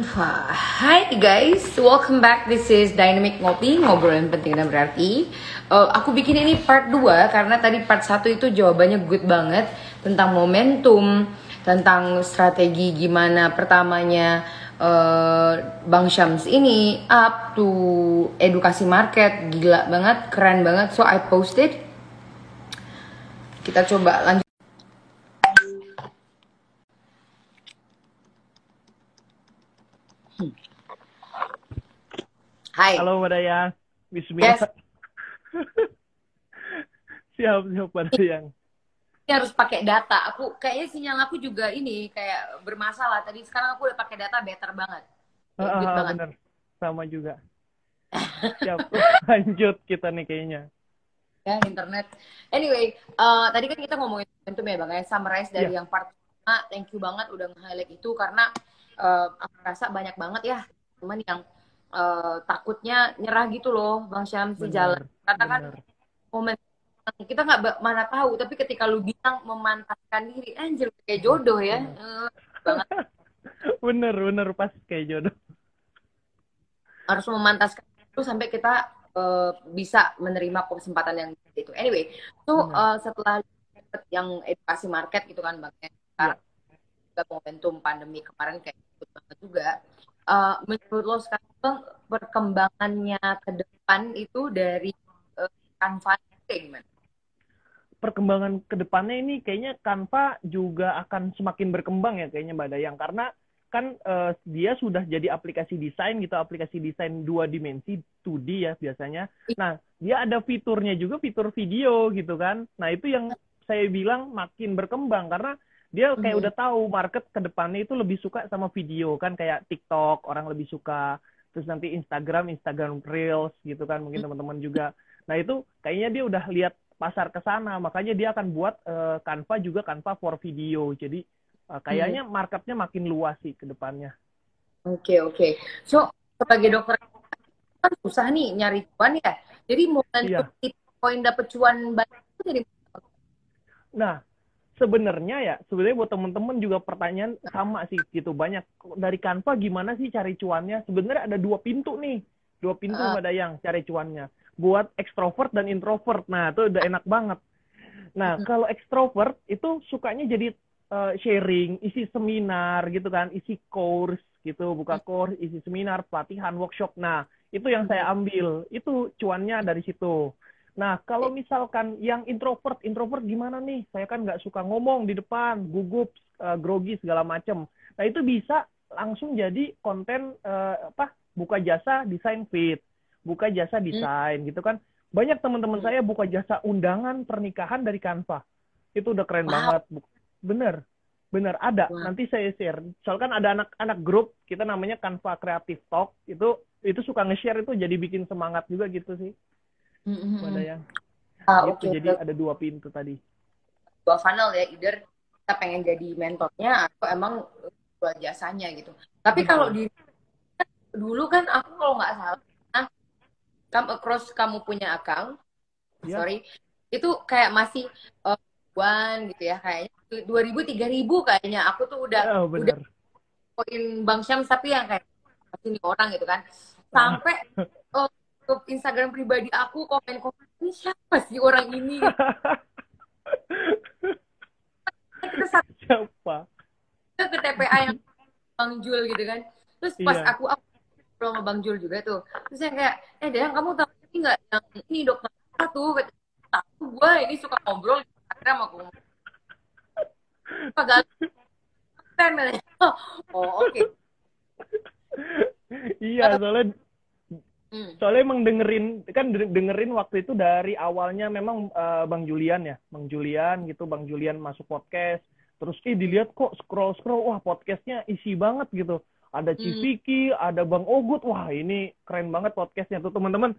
Hai guys, welcome back. This is Dynamic Ngopi, ngobrolin penting dan berarti. Uh, aku bikin ini part 2 karena tadi part 1 itu jawabannya good banget tentang momentum, tentang strategi gimana pertamanya uh, Bang Syams ini up to edukasi market, gila banget, keren banget. So I posted. Kita coba lanjut. Hai. Halo Mbak Dayang. Bismillah. Yes. siap, siap Mbak Dayang. Ini harus pakai data. Aku kayaknya sinyal aku juga ini kayak bermasalah. Tadi sekarang aku udah pakai data better banget. Good ah, banget. bener. Sama juga. Siap. Lanjut kita nih kayaknya. Ya, internet. Anyway, eh, tadi kan kita ngomongin momentum ya Bang ya. Summarize dari Iya. yang part pertama. Thank you banget udah nge-highlight itu karena eh, aku rasa banyak banget ya teman yang eh, takutnya nyerah gitu loh Bang Syam si Bener, jalan. Karena kan bener. momen kita nggak mana tahu tapi ketika lu bilang memantaskan diri anjir kayak jodoh ya Eh, banget Bener, bener pas kayak jodoh. harus memantaskan itu sampai kita eh, bisa menerima kesempatan yang itu anyway so Benar. eh, setelah yang edukasi market gitu kan bang ya, sekarang juga momentum pandemi kemarin kayak ikut banget juga Eh, menurut lo sekarang Bang, perkembangannya ke depan itu dari eh, Canva kayak gimana? Perkembangan ke depannya ini kayaknya Canva juga akan semakin berkembang ya kayaknya Mbak Dayang. Karena kan eh, dia sudah jadi aplikasi desain gitu, aplikasi desain dua dimensi 2D ya biasanya. Nah, dia ada fiturnya juga, fitur video gitu kan. Nah, itu yang saya bilang makin berkembang karena dia kayak Mhm. udah tahu market ke depannya itu lebih suka sama video kan kayak TikTok orang lebih suka terus nanti Instagram Instagram Reels gitu kan mungkin teman-teman juga nah itu kayaknya dia udah lihat pasar ke sana makanya dia akan buat eh, Canva juga Canva for video jadi eh, kayaknya marketnya makin luas sih ke depannya Oke oke. So sebagai dokter kan susah nih nyari cuan ya. Jadi momentum Iya. tipe poin dapet cuan banyak itu dari Nah, sebenarnya ya, sebenarnya buat temen-temen juga pertanyaan sama sih gitu. Banyak dari Canva gimana sih cari cuannya? Sebenarnya ada dua pintu nih. Dua pintu Ah. Mbak Dayang cari cuannya. Buat extrovert dan introvert. Nah, itu udah enak banget. Nah, kalau extrovert itu sukanya jadi eh, sharing, isi seminar gitu kan, isi course gitu, buka course, isi seminar, pelatihan, workshop. Nah, itu yang saya ambil. Itu cuannya dari situ. Nah, kalau misalkan yang introvert, introvert gimana nih? Saya kan nggak suka ngomong di depan, gugup, eh, grogi segala macem. Nah, itu bisa langsung jadi konten eh, apa? Buka jasa desain fit, buka jasa desain gitu kan. Banyak teman-teman Hmm. saya buka jasa undangan pernikahan dari Canva. Itu udah keren Wow. banget. Bener, bener ada. Wow. Nanti saya share. Soalnya kan ada anak-anak grup kita namanya Canva Creative Talk. Itu itu suka nge-share itu jadi bikin semangat juga gitu sih. Mhm. Mbak Dayang. Ah, Gitu, oke. jadi ada dua pintu tadi. Dua funnel ya, either kita pengen jadi mentornya atau emang jual jasanya gitu. Tapi Betul. kalau di dulu kan aku kalau nggak salah, nah, come across kamu punya account, Ya. sorry, itu kayak masih eh, ribuan gitu ya kayaknya dua ribu tiga ribu kayaknya aku tuh udah Oh, bener. poin Bang Syams tapi yang kayak ini orang gitu kan sampai oh, ke Instagram pribadi aku komen-komen ini siapa sih orang ini? Kita satu Siapa? ke TPA yang Bang Jul gitu kan. Terus pas Iya. aku aku ngobrol sama Bang Jul juga tuh. Terus yang kayak eh Dayang kamu tahu ini nggak yang ini dokter apa tuh? Tahu gue ini suka ngobrol di Instagram aku Kagak kan oh oke. Iya, soalnya Hmm. soalnya emang dengerin kan de- dengerin waktu itu dari awalnya memang eh, Bang Julian ya, Bang Julian gitu, Bang Julian masuk podcast. Terus eh dilihat kok scroll scroll, wah podcastnya isi banget gitu. Ada Hmm. Civiki, ada Bang Ogut, wah ini keren banget podcastnya tuh teman-teman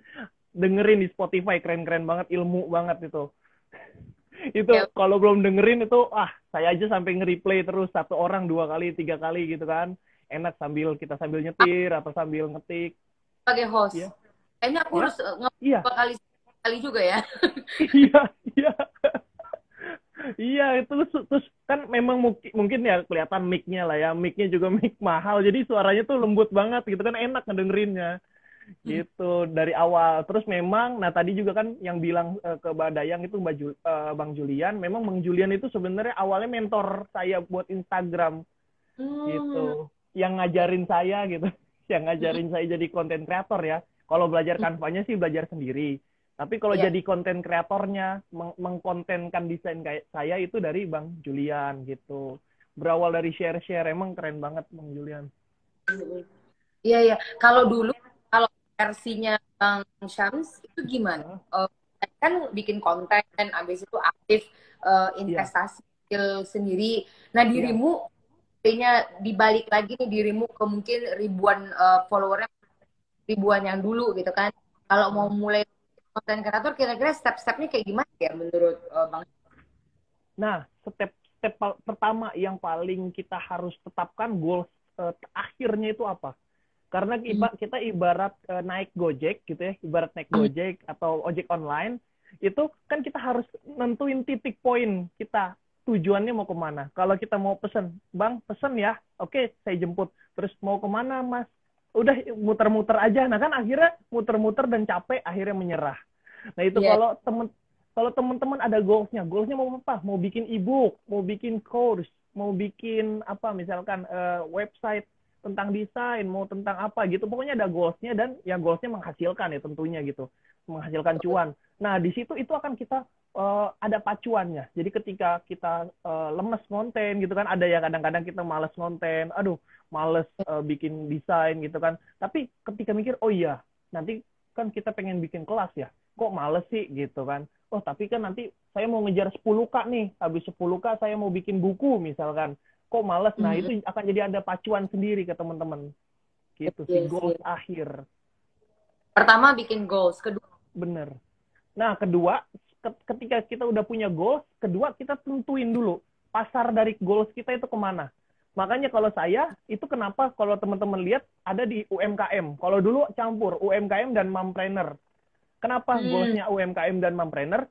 dengerin di Spotify keren-keren banget, ilmu banget itu. itu Ya. kalau belum dengerin itu, ah saya aja sampai nge-replay terus satu orang dua kali, tiga kali gitu kan. Enak sambil kita sambil nyetir atau sambil ngetik. Sebagai host. Iya. Kayaknya aku Hah? harus nge Iya, dua kali kali juga ya. iya, iya. Iya itu terus kan memang mungkin mungkin ya kelihatan mic-nya lah ya mic-nya juga mic mahal jadi suaranya tuh lembut banget gitu kan enak ngedengerinnya gitu dari awal terus memang nah tadi juga kan yang bilang uh, ke Badayang itu Mbak Jul, uh, Bang Julian memang Bang Julian itu sebenarnya awalnya mentor saya buat Instagram hmm. gitu yang ngajarin saya gitu yang ngajarin saya jadi konten kreator ya kalau belajar hmm. kanvanya sih belajar sendiri tapi kalau yeah. jadi konten kreatornya, meng mengkontenkan desain kayak saya itu dari Bang Julian gitu. Berawal dari share-share, emang keren banget Bang Julian. Iya, iya. Kalau dulu, kalau versinya Bang Syams, itu gimana? Uh, kan bikin konten, abis itu aktif uh, investasi yeah. sendiri. Nah, iya. dirimu, kayaknya dibalik lagi nih dirimu ke mungkin ribuan uh, followernya, ribuan yang dulu gitu kan. Kalau mau mulai konten kreator kira-kira step-stepnya kayak gimana ya menurut uh, Bang? Nah, step step pertama yang paling kita harus tetapkan goals uh, akhirnya itu apa? Karena hmm. kita ibarat uh, naik Gojek gitu ya, ibarat naik hmm. Gojek atau ojek online, itu kan kita harus nentuin titik poin kita tujuannya mau ke mana. Kalau kita mau pesen, bang pesen ya, oke saya jemput. Terus mau ke mana mas? udah muter-muter aja. Nah kan akhirnya muter-muter dan capek akhirnya menyerah. Nah itu yeah. kalau temen kalau teman-teman ada goalsnya. Goalsnya mau apa? Mau bikin ebook mau bikin course mau bikin apa? Misalkan uh, website tentang desain mau tentang apa gitu. Pokoknya ada goalsnya dan ya goalsnya menghasilkan ya tentunya gitu. Menghasilkan cuan. Nah di situ itu akan kita uh, ada pacuannya jadi ketika kita uh, lemes konten gitu kan ada ya kadang-kadang kita males konten aduh males uh, bikin desain gitu kan. Tapi ketika mikir, oh iya, nanti kan kita pengen bikin kelas ya. Kok males sih gitu kan. Oh, tapi kan nanti saya mau ngejar 10K nih. Habis 10K saya mau bikin buku misalkan. Kok males? Nah, itu mm-hmm. akan jadi ada pacuan sendiri ke teman-teman. Gitu sih, goals akhir. Pertama bikin goals, kedua. Bener. Nah, kedua, ketika kita udah punya goals, kedua kita tentuin dulu pasar dari goals kita itu ke mana Makanya kalau saya itu kenapa kalau teman-teman lihat ada di UMKM. Kalau dulu campur UMKM dan mompreneur. Kenapa hmm. goalsnya UMKM dan mompreneur?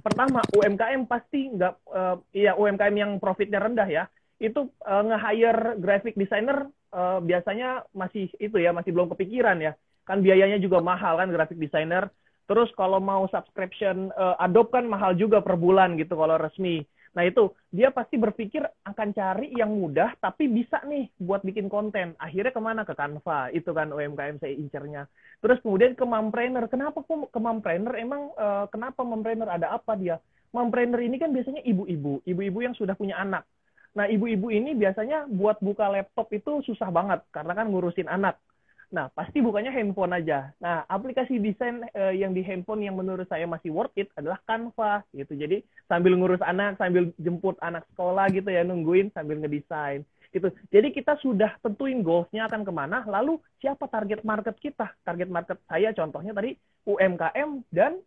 Pertama UMKM pasti nggak, uh, ya UMKM yang profitnya rendah ya, itu uh, nge-hire graphic designer uh, biasanya masih itu ya masih belum kepikiran ya. Kan biayanya juga mahal kan graphic designer. Terus kalau mau subscription uh, Adobe kan mahal juga per bulan gitu kalau resmi. Nah itu dia pasti berpikir akan cari yang mudah tapi bisa nih buat bikin konten. Akhirnya ke mana ke Canva itu kan UMKM saya incernya. Terus kemudian ke Mompreneur. Kenapa kok ke Mompreneur? Emang uh, kenapa Mompreneur ada apa dia? Mompreneur ini kan biasanya ibu-ibu, ibu-ibu yang sudah punya anak. Nah ibu-ibu ini biasanya buat buka laptop itu susah banget karena kan ngurusin anak. Nah, pasti bukannya handphone aja. Nah, aplikasi desain uh, yang di handphone yang menurut saya masih worth it adalah Canva gitu. Jadi sambil ngurus anak, sambil jemput anak sekolah gitu ya, nungguin sambil ngedesain gitu. Jadi kita sudah tentuin goalsnya akan ke mana, lalu siapa target market kita? Target market saya contohnya tadi UMKM dan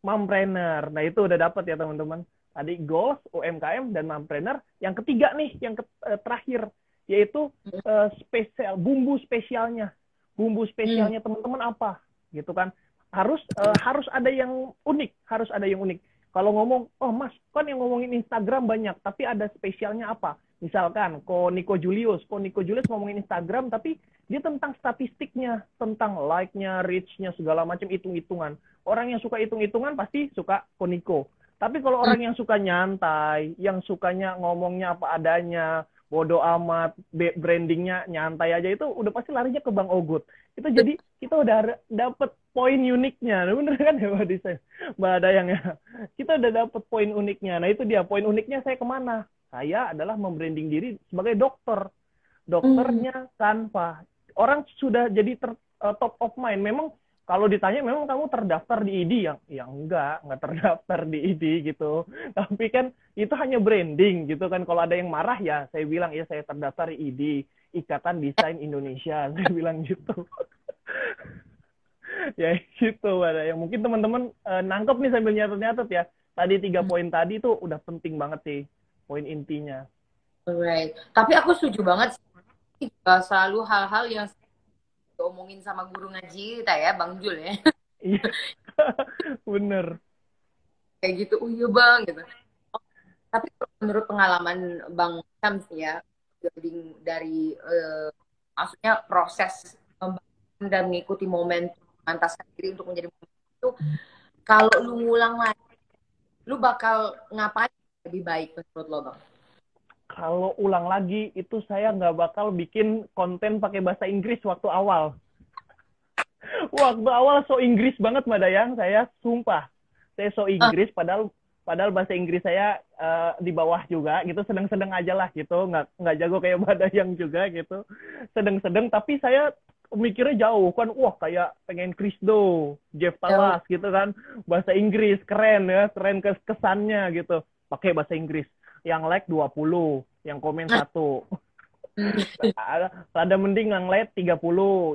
mompreneur. Nah, itu udah dapat ya teman-teman. Tadi goals, UMKM, dan mompreneur. Yang ketiga nih, yang ke, uh, terakhir, yaitu uh, spesial bumbu spesialnya bumbu spesialnya hmm. teman-teman apa gitu kan. Harus uh, harus ada yang unik harus ada yang unik. Kalau ngomong oh mas kan yang ngomongin Instagram banyak tapi ada spesialnya apa? Misalkan ko Nico Julius. Ko Nico Julius ngomongin Instagram tapi dia tentang statistiknya tentang like-nya reach-nya segala macam hitung-hitungan. Orang yang suka hitung-hitungan pasti suka ko Nico. Tapi kalau orang hmm. yang suka nyantai yang sukanya ngomongnya apa adanya bodoh amat brandingnya nyantai aja. Itu udah pasti larinya ke Bang Ogut. Itu jadi kita udah dapet poin uniknya. Nah, bener kan ya Mbak Desain Mbak Dayang ya. Kita udah dapet poin uniknya. Nah itu dia. Poin uniknya saya ke mana? Saya adalah membranding diri sebagai dokter. Dokternya tanpa. Orang sudah jadi ter, uh, top of mind. Memang kalau ditanya memang kamu terdaftar di ID yang yang enggak enggak terdaftar di ID gitu. Tapi kan itu hanya branding gitu kan. Kalau ada yang marah ya saya bilang ya saya terdaftar di ID Ikatan Desain Indonesia. Saya bilang gitu. Ya gitu ada yang mungkin teman-teman uh, nangkep nih sambil nyatet-nyatet ya. Tadi tiga hmm. poin tadi tuh udah penting banget sih poin intinya. Alright. Tapi aku setuju banget sih. Selalu hal-hal yang diomongin sama guru ngaji kita ya Bang Jul ya. Iya. Bener. Kayak gitu oh iya bang gitu. Tapi menurut pengalaman Bang Sam ya, building dari uh, maksudnya proses membangun dan mengikuti momen mantaskan diri untuk menjadi itu, kalau lu ngulang lagi, lu bakal ngapain lebih baik menurut lo bang? Kalau ulang lagi itu saya nggak bakal bikin konten pakai bahasa Inggris waktu awal. Waktu awal so Inggris banget Mbak Dayang, saya sumpah. Saya so Inggris padahal padahal bahasa Inggris saya uh, di bawah juga gitu. Sedang-sedang aja lah gitu. Nggak nggak jago kayak Badayang juga gitu. Sedang-sedang tapi saya mikirnya jauh. Kan wah kayak pengen Krisdo Jeff Talas gitu kan. Bahasa Inggris keren ya keren kes kesannya gitu. Pakai bahasa Inggris yang like 20 yang komen satu ada mending yang like 30,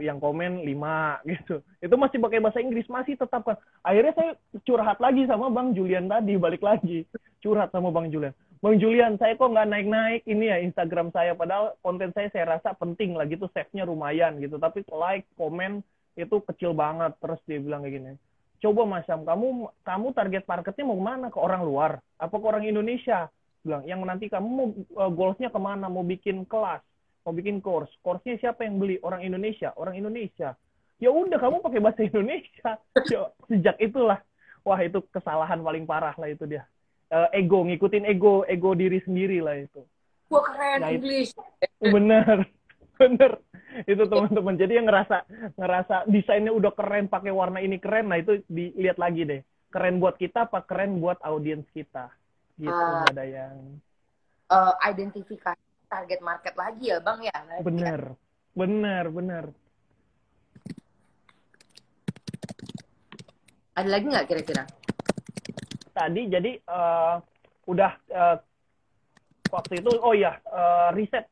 yang komen 5 gitu. Itu masih pakai bahasa Inggris, masih tetap kan. Akhirnya saya curhat lagi sama Bang Julian tadi, balik lagi. Curhat sama Bang Julian. Bang Julian, saya kok nggak naik-naik ini ya Instagram saya. Padahal konten saya saya rasa penting lah gitu, save-nya lumayan gitu. Tapi like, komen itu kecil banget. Terus dia bilang kayak gini, coba Mas Syam, kamu kamu target marketnya mau ke mana? Ke orang luar? Apa ke orang Indonesia? Bilang, yang nanti kamu mau uh, goalsnya ke mana? Mau bikin kelas? mau bikin course. Course-nya siapa yang beli? Orang Indonesia. Orang Indonesia. Ya udah kamu pakai bahasa Indonesia. Yo, sejak itulah wah itu kesalahan paling parah lah itu dia. Uh, ego ngikutin ego ego diri sendiri lah itu. Wah keren nah, English. Bener. Bener. Itu teman-teman. Jadi yang ngerasa ngerasa desainnya udah keren pakai warna ini keren. Nah itu dilihat lagi deh. Keren buat kita apa keren buat audiens kita. Gitu uh, ada yang uh, identifikasi target market lagi ya bang ya? Bener. bener bener. Ada lagi nggak kira-kira? Tadi jadi uh, udah uh, waktu itu oh ya uh, riset.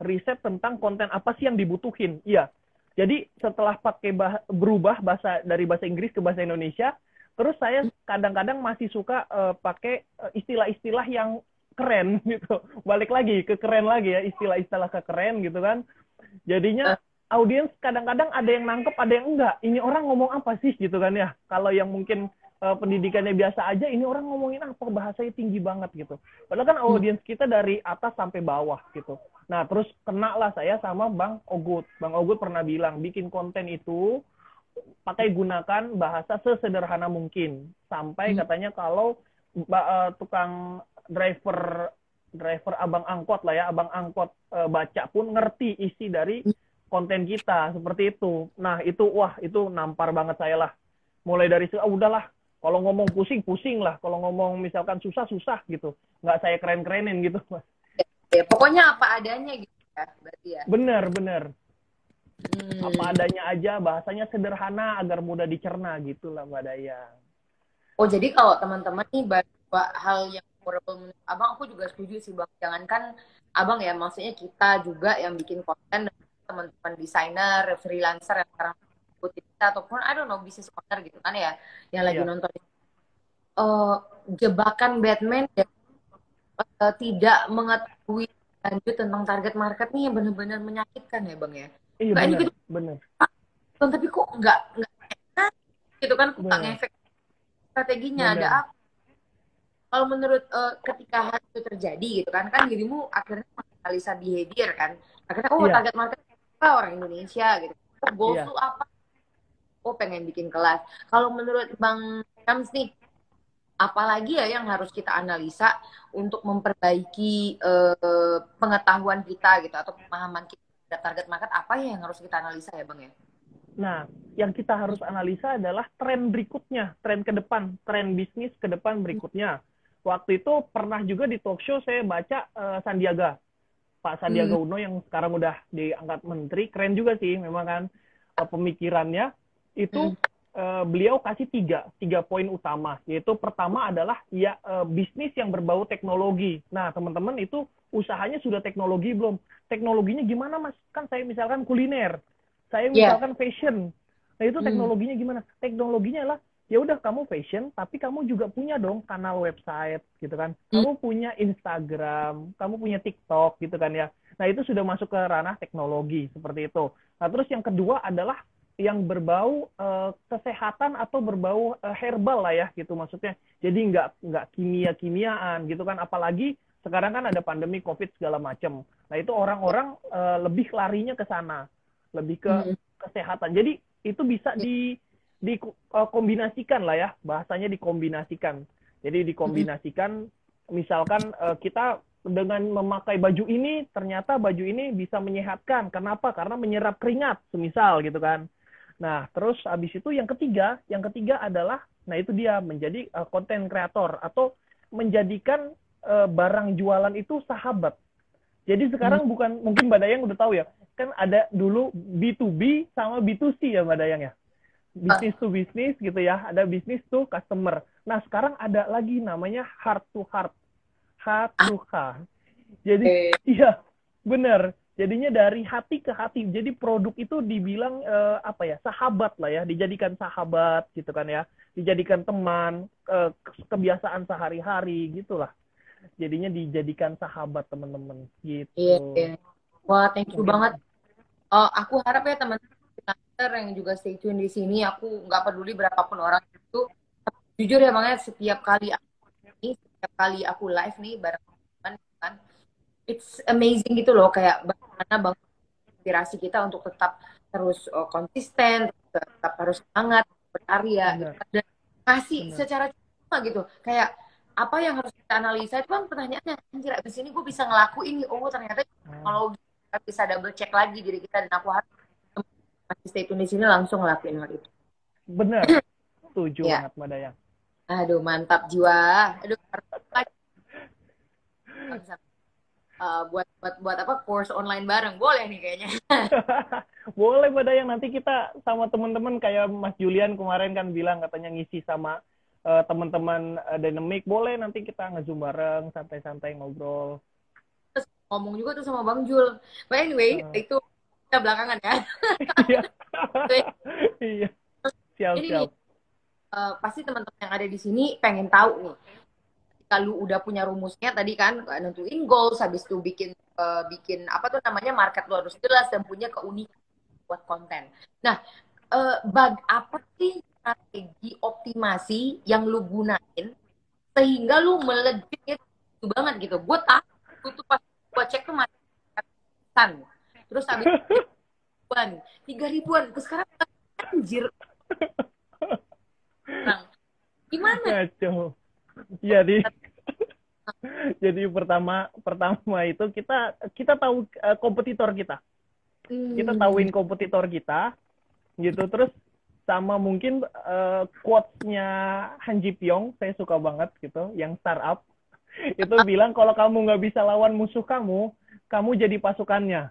Riset tentang konten apa sih yang dibutuhin? Iya. Jadi setelah pakai bah berubah bahasa dari bahasa Inggris ke bahasa Indonesia terus saya kadang-kadang masih suka uh, pakai istilah-istilah yang keren gitu. Balik lagi ke keren lagi ya istilah-istilah ke keren gitu kan. Jadinya audiens kadang-kadang ada yang nangkep, ada yang enggak. Ini orang ngomong apa sih gitu kan ya. Kalau yang mungkin uh, pendidikannya biasa aja, ini orang ngomongin apa bahasanya tinggi banget gitu. Padahal kan audiens kita dari atas sampai bawah gitu. Nah, terus kena lah saya sama Bang Ogut. Bang Ogut pernah bilang bikin konten itu pakai gunakan bahasa sesederhana mungkin. Sampai hmm. katanya kalau uh, tukang driver driver abang angkot lah ya, abang angkot e, baca pun ngerti isi dari konten kita seperti itu. Nah itu wah itu nampar banget saya lah. Mulai dari ah, udahlah kalau ngomong pusing pusing lah, kalau ngomong misalkan susah susah gitu, nggak saya keren kerenin gitu mas. Ya, pokoknya apa adanya gitu ya, berarti ya. Bener bener. Hmm. Apa adanya aja, bahasanya sederhana agar mudah dicerna gitu lah mbak Dayang. Oh jadi kalau teman-teman nih hal yang memorable abang aku juga setuju sih bang jangankan abang ya maksudnya kita juga yang bikin konten teman-teman desainer freelancer yang sekarang ikutin kita ataupun I don't know bisnis owner gitu kan ya yang lagi yeah. nonton uh, jebakan Batman ya uh, tidak mengetahui lanjut tentang target market nih yang benar-benar menyakitkan ya bang ya iya benar gitu, benar. Tapi kok nggak nggak gitu kan? Kok nggak ngefek strateginya? Bener. ada apa? Kalau menurut uh, ketika hal itu terjadi gitu kan kan dirimu akhirnya menganalisa behavior kan? Akhirnya oh yeah. target market apa orang Indonesia gitu? Goals yeah. apa? Oh pengen bikin kelas. Kalau menurut Bang Kams nih apalagi ya yang harus kita analisa untuk memperbaiki uh, pengetahuan kita gitu atau pemahaman kita target market apa ya yang harus kita analisa ya bang ya? Nah, yang kita harus analisa adalah tren berikutnya, tren ke depan, tren bisnis ke depan berikutnya waktu itu pernah juga di talk show saya baca uh, Sandiaga Pak Sandiaga hmm. Uno yang sekarang udah diangkat menteri keren juga sih memang kan uh, pemikirannya itu hmm. Uh, beliau kasih tiga tiga poin utama yaitu pertama adalah ya uh, bisnis yang berbau teknologi nah teman-teman itu usahanya sudah teknologi belum teknologinya gimana mas kan saya misalkan kuliner saya iya. misalkan yeah. fashion nah itu hmm. teknologinya gimana teknologinya adalah ya udah kamu fashion tapi kamu juga punya dong kanal website gitu kan hmm. kamu punya Instagram kamu punya TikTok gitu kan ya nah itu sudah masuk ke ranah teknologi seperti itu nah terus yang kedua adalah yang berbau uh, kesehatan atau berbau uh, herbal lah ya gitu maksudnya. Jadi nggak nggak kimia-kimiaan gitu kan. Apalagi sekarang kan ada pandemi COVID segala macam. Nah itu orang-orang uh, lebih larinya ke sana, lebih ke hmm. kesehatan. Jadi itu bisa di dikombinasikan uh, lah ya bahasanya dikombinasikan. Jadi dikombinasikan misalkan uh, kita dengan memakai baju ini ternyata baju ini bisa menyehatkan. Kenapa? Karena menyerap keringat, semisal gitu kan. Nah, terus habis itu yang ketiga, yang ketiga adalah, nah itu dia menjadi konten uh, kreator atau menjadikan uh, barang jualan itu sahabat. Jadi sekarang hmm. bukan mungkin Mbak Dayang udah tahu ya, kan ada dulu B2B sama B2C ya Mbak Dayang ya. Bisnis to bisnis gitu ya, ada bisnis to customer. Nah, sekarang ada lagi namanya heart to heart. Heart to heart. Jadi iya, benar jadinya dari hati ke hati. Jadi produk itu dibilang uh, apa ya sahabat lah ya. Dijadikan sahabat gitu kan ya. Dijadikan teman uh, kebiasaan sehari-hari gitulah. Jadinya dijadikan sahabat teman-teman. Gitu. Iya, iya. wah thank you banget. Uh, aku harap ya teman-teman yang juga stay tune di sini. Aku nggak peduli berapapun orang itu. Jujur ya banget setiap kali aku ini setiap kali aku live nih bareng teman it's amazing gitu loh kayak bagaimana bang inspirasi kita untuk tetap terus uh, konsisten tetap harus semangat berkarya gitu. dan kasih Benar. secara cuma gitu kayak apa yang harus kita analisa itu kan pertanyaannya anjir abis ini gue bisa ngelakuin oh ternyata hmm. kalau kita bisa double check lagi diri kita dan aku harus masih stay tune di sini langsung ngelakuin hal itu benar setuju ya. banget mbak Dayang aduh mantap jiwa aduh uh, buat buat buat apa course online bareng. Boleh nih kayaknya. Boleh pada yang nanti kita sama teman-teman kayak Mas Julian kemarin kan bilang katanya ngisi sama uh, teman-teman uh, Dynamic. Boleh nanti kita ngezoom bareng santai-santai ngobrol. Terus ngomong juga tuh sama Bang Jul. But anyway uh. itu kita belakangan ya. Iya. Iya. Siap Ini siap. uh, pasti teman-teman yang ada di sini pengen tahu nih kalau udah punya rumusnya tadi kan nentuin goals habis itu bikin uh, bikin apa tuh namanya market lu harus jelas dan punya keunikan buat konten. Nah, uh, bag apa sih strategi optimasi yang lu gunain sehingga lu melejit itu banget gitu. Gue tak tuh pas gue cek tuh marketan. Terus habis ribuan, tiga ribuan, terus sekarang anjir. Nah, gimana? Kacau jadi jadi pertama pertama itu kita kita tahu uh, kompetitor kita hmm. kita tahuin kompetitor kita gitu terus sama mungkin uh, quotes-nya Han Ji Pyong saya suka banget gitu yang startup itu bilang kalau kamu nggak bisa lawan musuh kamu kamu jadi pasukannya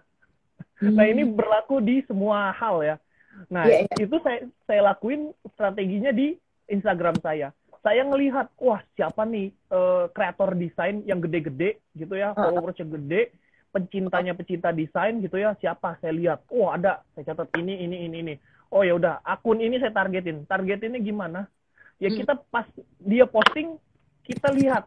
hmm. nah ini berlaku di semua hal ya nah yeah, yeah. itu saya saya lakuin strateginya di Instagram saya saya ngelihat wah siapa nih uh, kreator desain yang gede-gede gitu ya followersnya gede pencintanya pecinta desain gitu ya siapa? Saya lihat oh ada. Saya catat ini ini ini ini. Oh ya udah akun ini saya targetin. Targetinnya gimana? Ya hmm. kita pas dia posting kita lihat.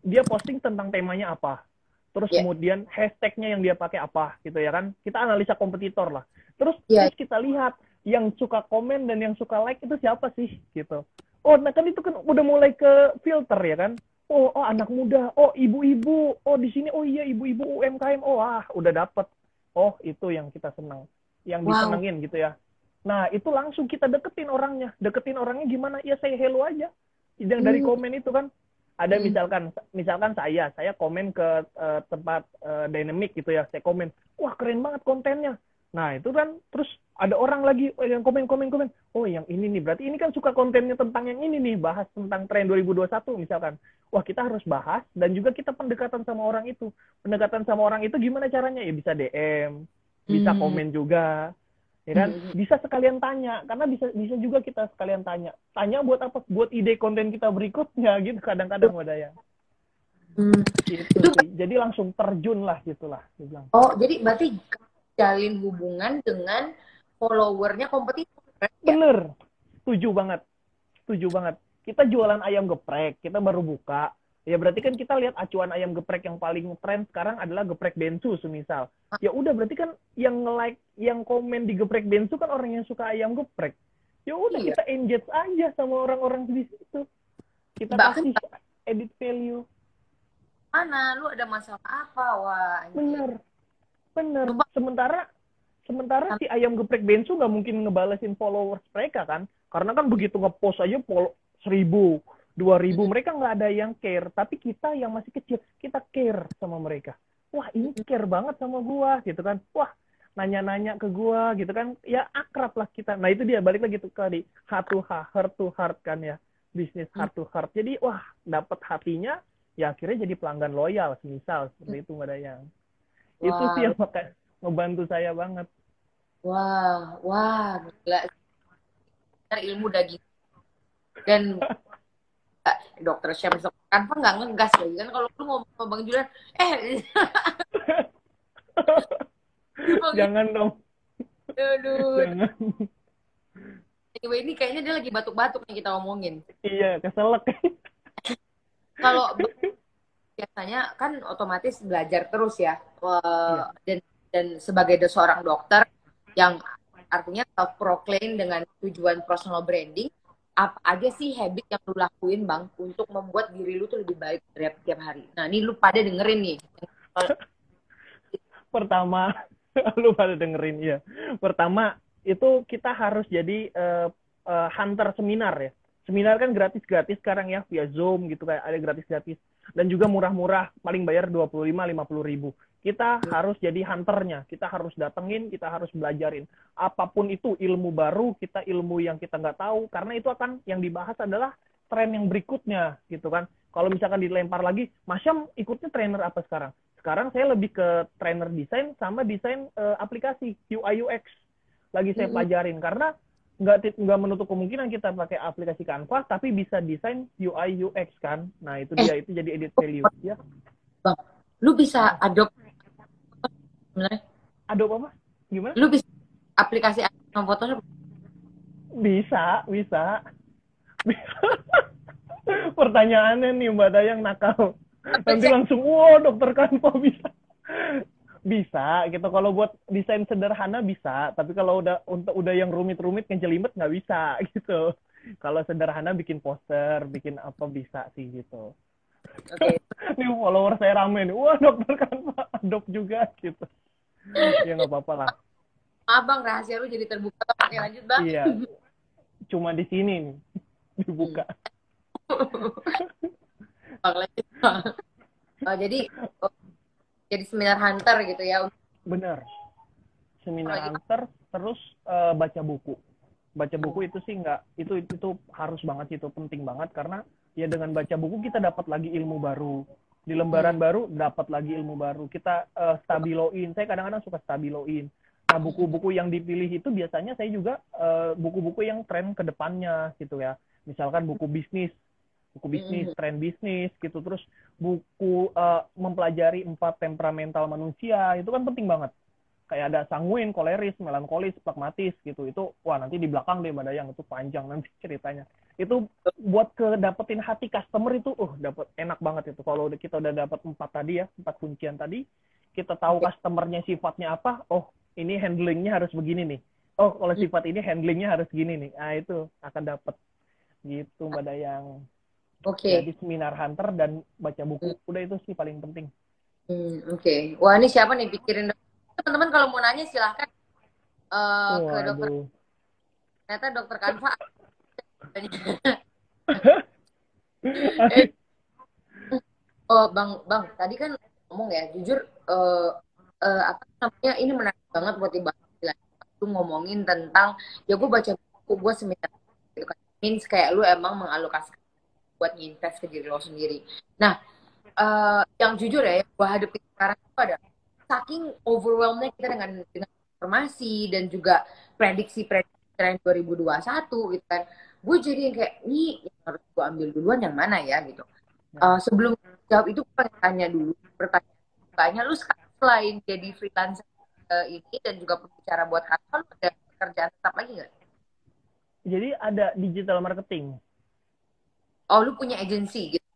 Dia posting tentang temanya apa. Terus yeah. kemudian hashtagnya yang dia pakai apa gitu ya kan? Kita analisa kompetitor lah. Terus yeah. terus kita lihat yang suka komen dan yang suka like itu siapa sih gitu oh nah kan itu kan udah mulai ke filter ya kan? Oh oh anak muda. Oh ibu-ibu. Oh di sini. Oh iya ibu-ibu UMKM. Oh ah udah dapet. Oh itu yang kita senang. Yang wow. disenengin gitu ya. Nah itu langsung kita deketin orangnya. Deketin orangnya gimana? Ya saya hello aja. Yang dari hmm. komen itu kan ada hmm. misalkan misalkan saya saya komen ke uh, tempat uh, dynamic gitu ya. Saya komen wah keren banget kontennya Nah, itu kan terus ada orang lagi oh, yang komen-komen-komen. Oh, yang ini nih. Berarti ini kan suka kontennya tentang yang ini nih. Bahas tentang tren 2021 misalkan. Wah, kita harus bahas. Dan juga kita pendekatan sama orang itu. Pendekatan sama orang itu gimana caranya? Ya bisa DM. Bisa hmm. komen juga. Ya kan? Hmm. Bisa sekalian tanya. Karena bisa bisa juga kita sekalian tanya. Tanya buat apa? Buat ide konten kita berikutnya gitu. Kadang-kadang ada yang. Hmm. Gitu, itu... Jadi langsung terjun lah gitulah. Oh, jadi berarti jalin hubungan dengan followernya kompetitor. Ya? Bener, setuju banget, setuju banget. Kita jualan ayam geprek, kita baru buka, Ya berarti kan kita lihat acuan ayam geprek yang paling tren sekarang adalah geprek bensu semisal. Ya udah berarti kan yang like, yang komen di geprek bensu kan orang yang suka ayam geprek. Ya udah Iya. kita engage aja sama orang-orang di situ. Kita Bahkan- kasih edit value. Mana? Lu ada masalah apa? Wah, anjir. Bener. Bener. Sementara sementara si ayam geprek bensu nggak mungkin ngebalesin followers mereka kan. Karena kan begitu ngepost aja follow seribu, dua ribu, mereka nggak ada yang care. Tapi kita yang masih kecil, kita care sama mereka. Wah ini care banget sama gua gitu kan. Wah nanya-nanya ke gua gitu kan. Ya akrab lah kita. Nah itu dia balik lagi tuh tadi heart to heart, heart to heart kan ya. Bisnis heart to heart. Jadi wah dapat hatinya ya akhirnya jadi pelanggan loyal misal seperti itu mbak Dayang. Itu Wah. sih yang maka ngebantu saya banget. Wah, wah, gila. Bener ilmu udah gitu. Dan eh, dokter Syams kan apa nggak ngegas lagi kan kalau lu ngomong sama Bang Julian, eh, Jangan dong, aduh. jangan. Anyway, ini kayaknya dia lagi batuk-batuk nih kita omongin. Iya, keselak. Kalau biasanya kan otomatis belajar terus ya, Eh, Iya. dan dan sebagai seorang dokter yang artinya self proclaim dengan tujuan personal branding, apa aja sih habit yang lu lakuin bang untuk membuat diri lu tuh lebih baik setiap tiap hari. Nah ini lu pada dengerin nih. Pertama, lu pada dengerin ya. Pertama, itu kita harus jadi eh, eh, hunter seminar ya. Seminar kan gratis-gratis sekarang ya, via Zoom gitu kayak ada gratis-gratis. Dan juga murah-murah, paling bayar 25-50 ribu. Kita harus jadi hunternya, kita harus datengin, kita harus belajarin. Apa pun itu ilmu baru, kita ilmu yang kita nggak tahu, karena itu akan yang dibahas adalah tren yang berikutnya gitu kan. Kalau misalkan dilempar lagi, Masyam ikutnya trainer apa sekarang? Sekarang saya lebih ke trainer desain sama desain eh, aplikasi UI UX lagi saya Mhm. pelajarin karena nggak nggak menutup kemungkinan kita pakai aplikasi Canva tapi bisa desain UI UX kan. Nah itu dia itu jadi edit value ya. Lu bisa adopt sebenarnya. Adobe apa? Gimana? Lu bisa aplikasi sama Photoshop. Bisa, bisa. Pertanyaannya nih Mbak Dayang nakal. Nanti langsung, wah dokter Canva bisa. Bisa gitu. Kalau buat desain sederhana bisa. Tapi kalau udah untuk udah yang rumit-rumit, ngejelimet nggak bisa gitu. Kalau sederhana bikin poster, bikin apa bisa sih gitu. Oke. Nih follower saya rame nih. Wah dokter Canva, adop juga gitu. Ya nggak apa-apa lah. Abang rahasia lu jadi terbuka. Oke lanjut bang. Iya. Cuma di sini nih dibuka. Bang, lanjut, Bang. Oh, jadi jadi seminar hunter gitu ya. Bener. Seminar Apalagi- hunter terus eh, baca buku. Baca buku itu sih nggak itu itu harus banget itu penting banget karena ya dengan baca buku kita dapat lagi ilmu baru. Di lembaran baru dapat lagi ilmu baru. Kita eh, stabiloin. Saya kadang-kadang suka stabiloin. Nah, buku-buku yang dipilih itu biasanya saya juga eh, buku-buku yang tren ke depannya gitu ya. Misalkan buku bisnis, buku bisnis, Mhm. tren bisnis gitu. Terus buku eh, mempelajari empat temperamental manusia itu kan penting banget. Kayak ada sanguin, koleris, melankolis, pragmatis gitu. Itu wah nanti di belakang deh Dayang itu panjang nanti ceritanya. Itu buat ke dapetin hati customer itu uh dapat enak banget itu. Kalau kita udah dapat empat tadi ya, empat kuncian tadi, kita tahu customernya sifatnya apa, oh ini handlingnya harus begini nih. Oh kalau sifat ini handlingnya harus gini nih. Nah itu akan dapat gitu Mbak Dayang. Oke. Jadi seminar hunter dan baca buku. Udah itu sih paling penting. Hmm, Oke. Wah ini siapa nih pikirin teman-teman kalau mau nanya silahkan eh, ke dokter. Waduh. Ternyata dokter Kanva. Oh bang bang tadi kan ngomong ya jujur eh, eh, apa namanya ini menarik banget buat dibahas lu ngomongin tentang ya gue baca buku gue seminar gitu kan means kayak lu emang mengalokasikan buat nginvest ke diri lo sendiri. Nah eh, yang jujur ya gue hadapi sekarang itu ada saking overwhelmnya kita dengan dengan informasi dan juga prediksi-prediksi tren 2021 gitu kan. Gue jadi yang kayak ini yang harus gue ambil duluan yang mana ya? Gitu. Uh, sebelum jawab itu gue pengen tanya dulu pertanyaan banyak lu sekarang selain jadi freelancer uh, ini dan juga pembicara buat kantor ada pekerjaan tetap lagi nggak? Jadi ada digital marketing. Oh lu punya agensi gitu?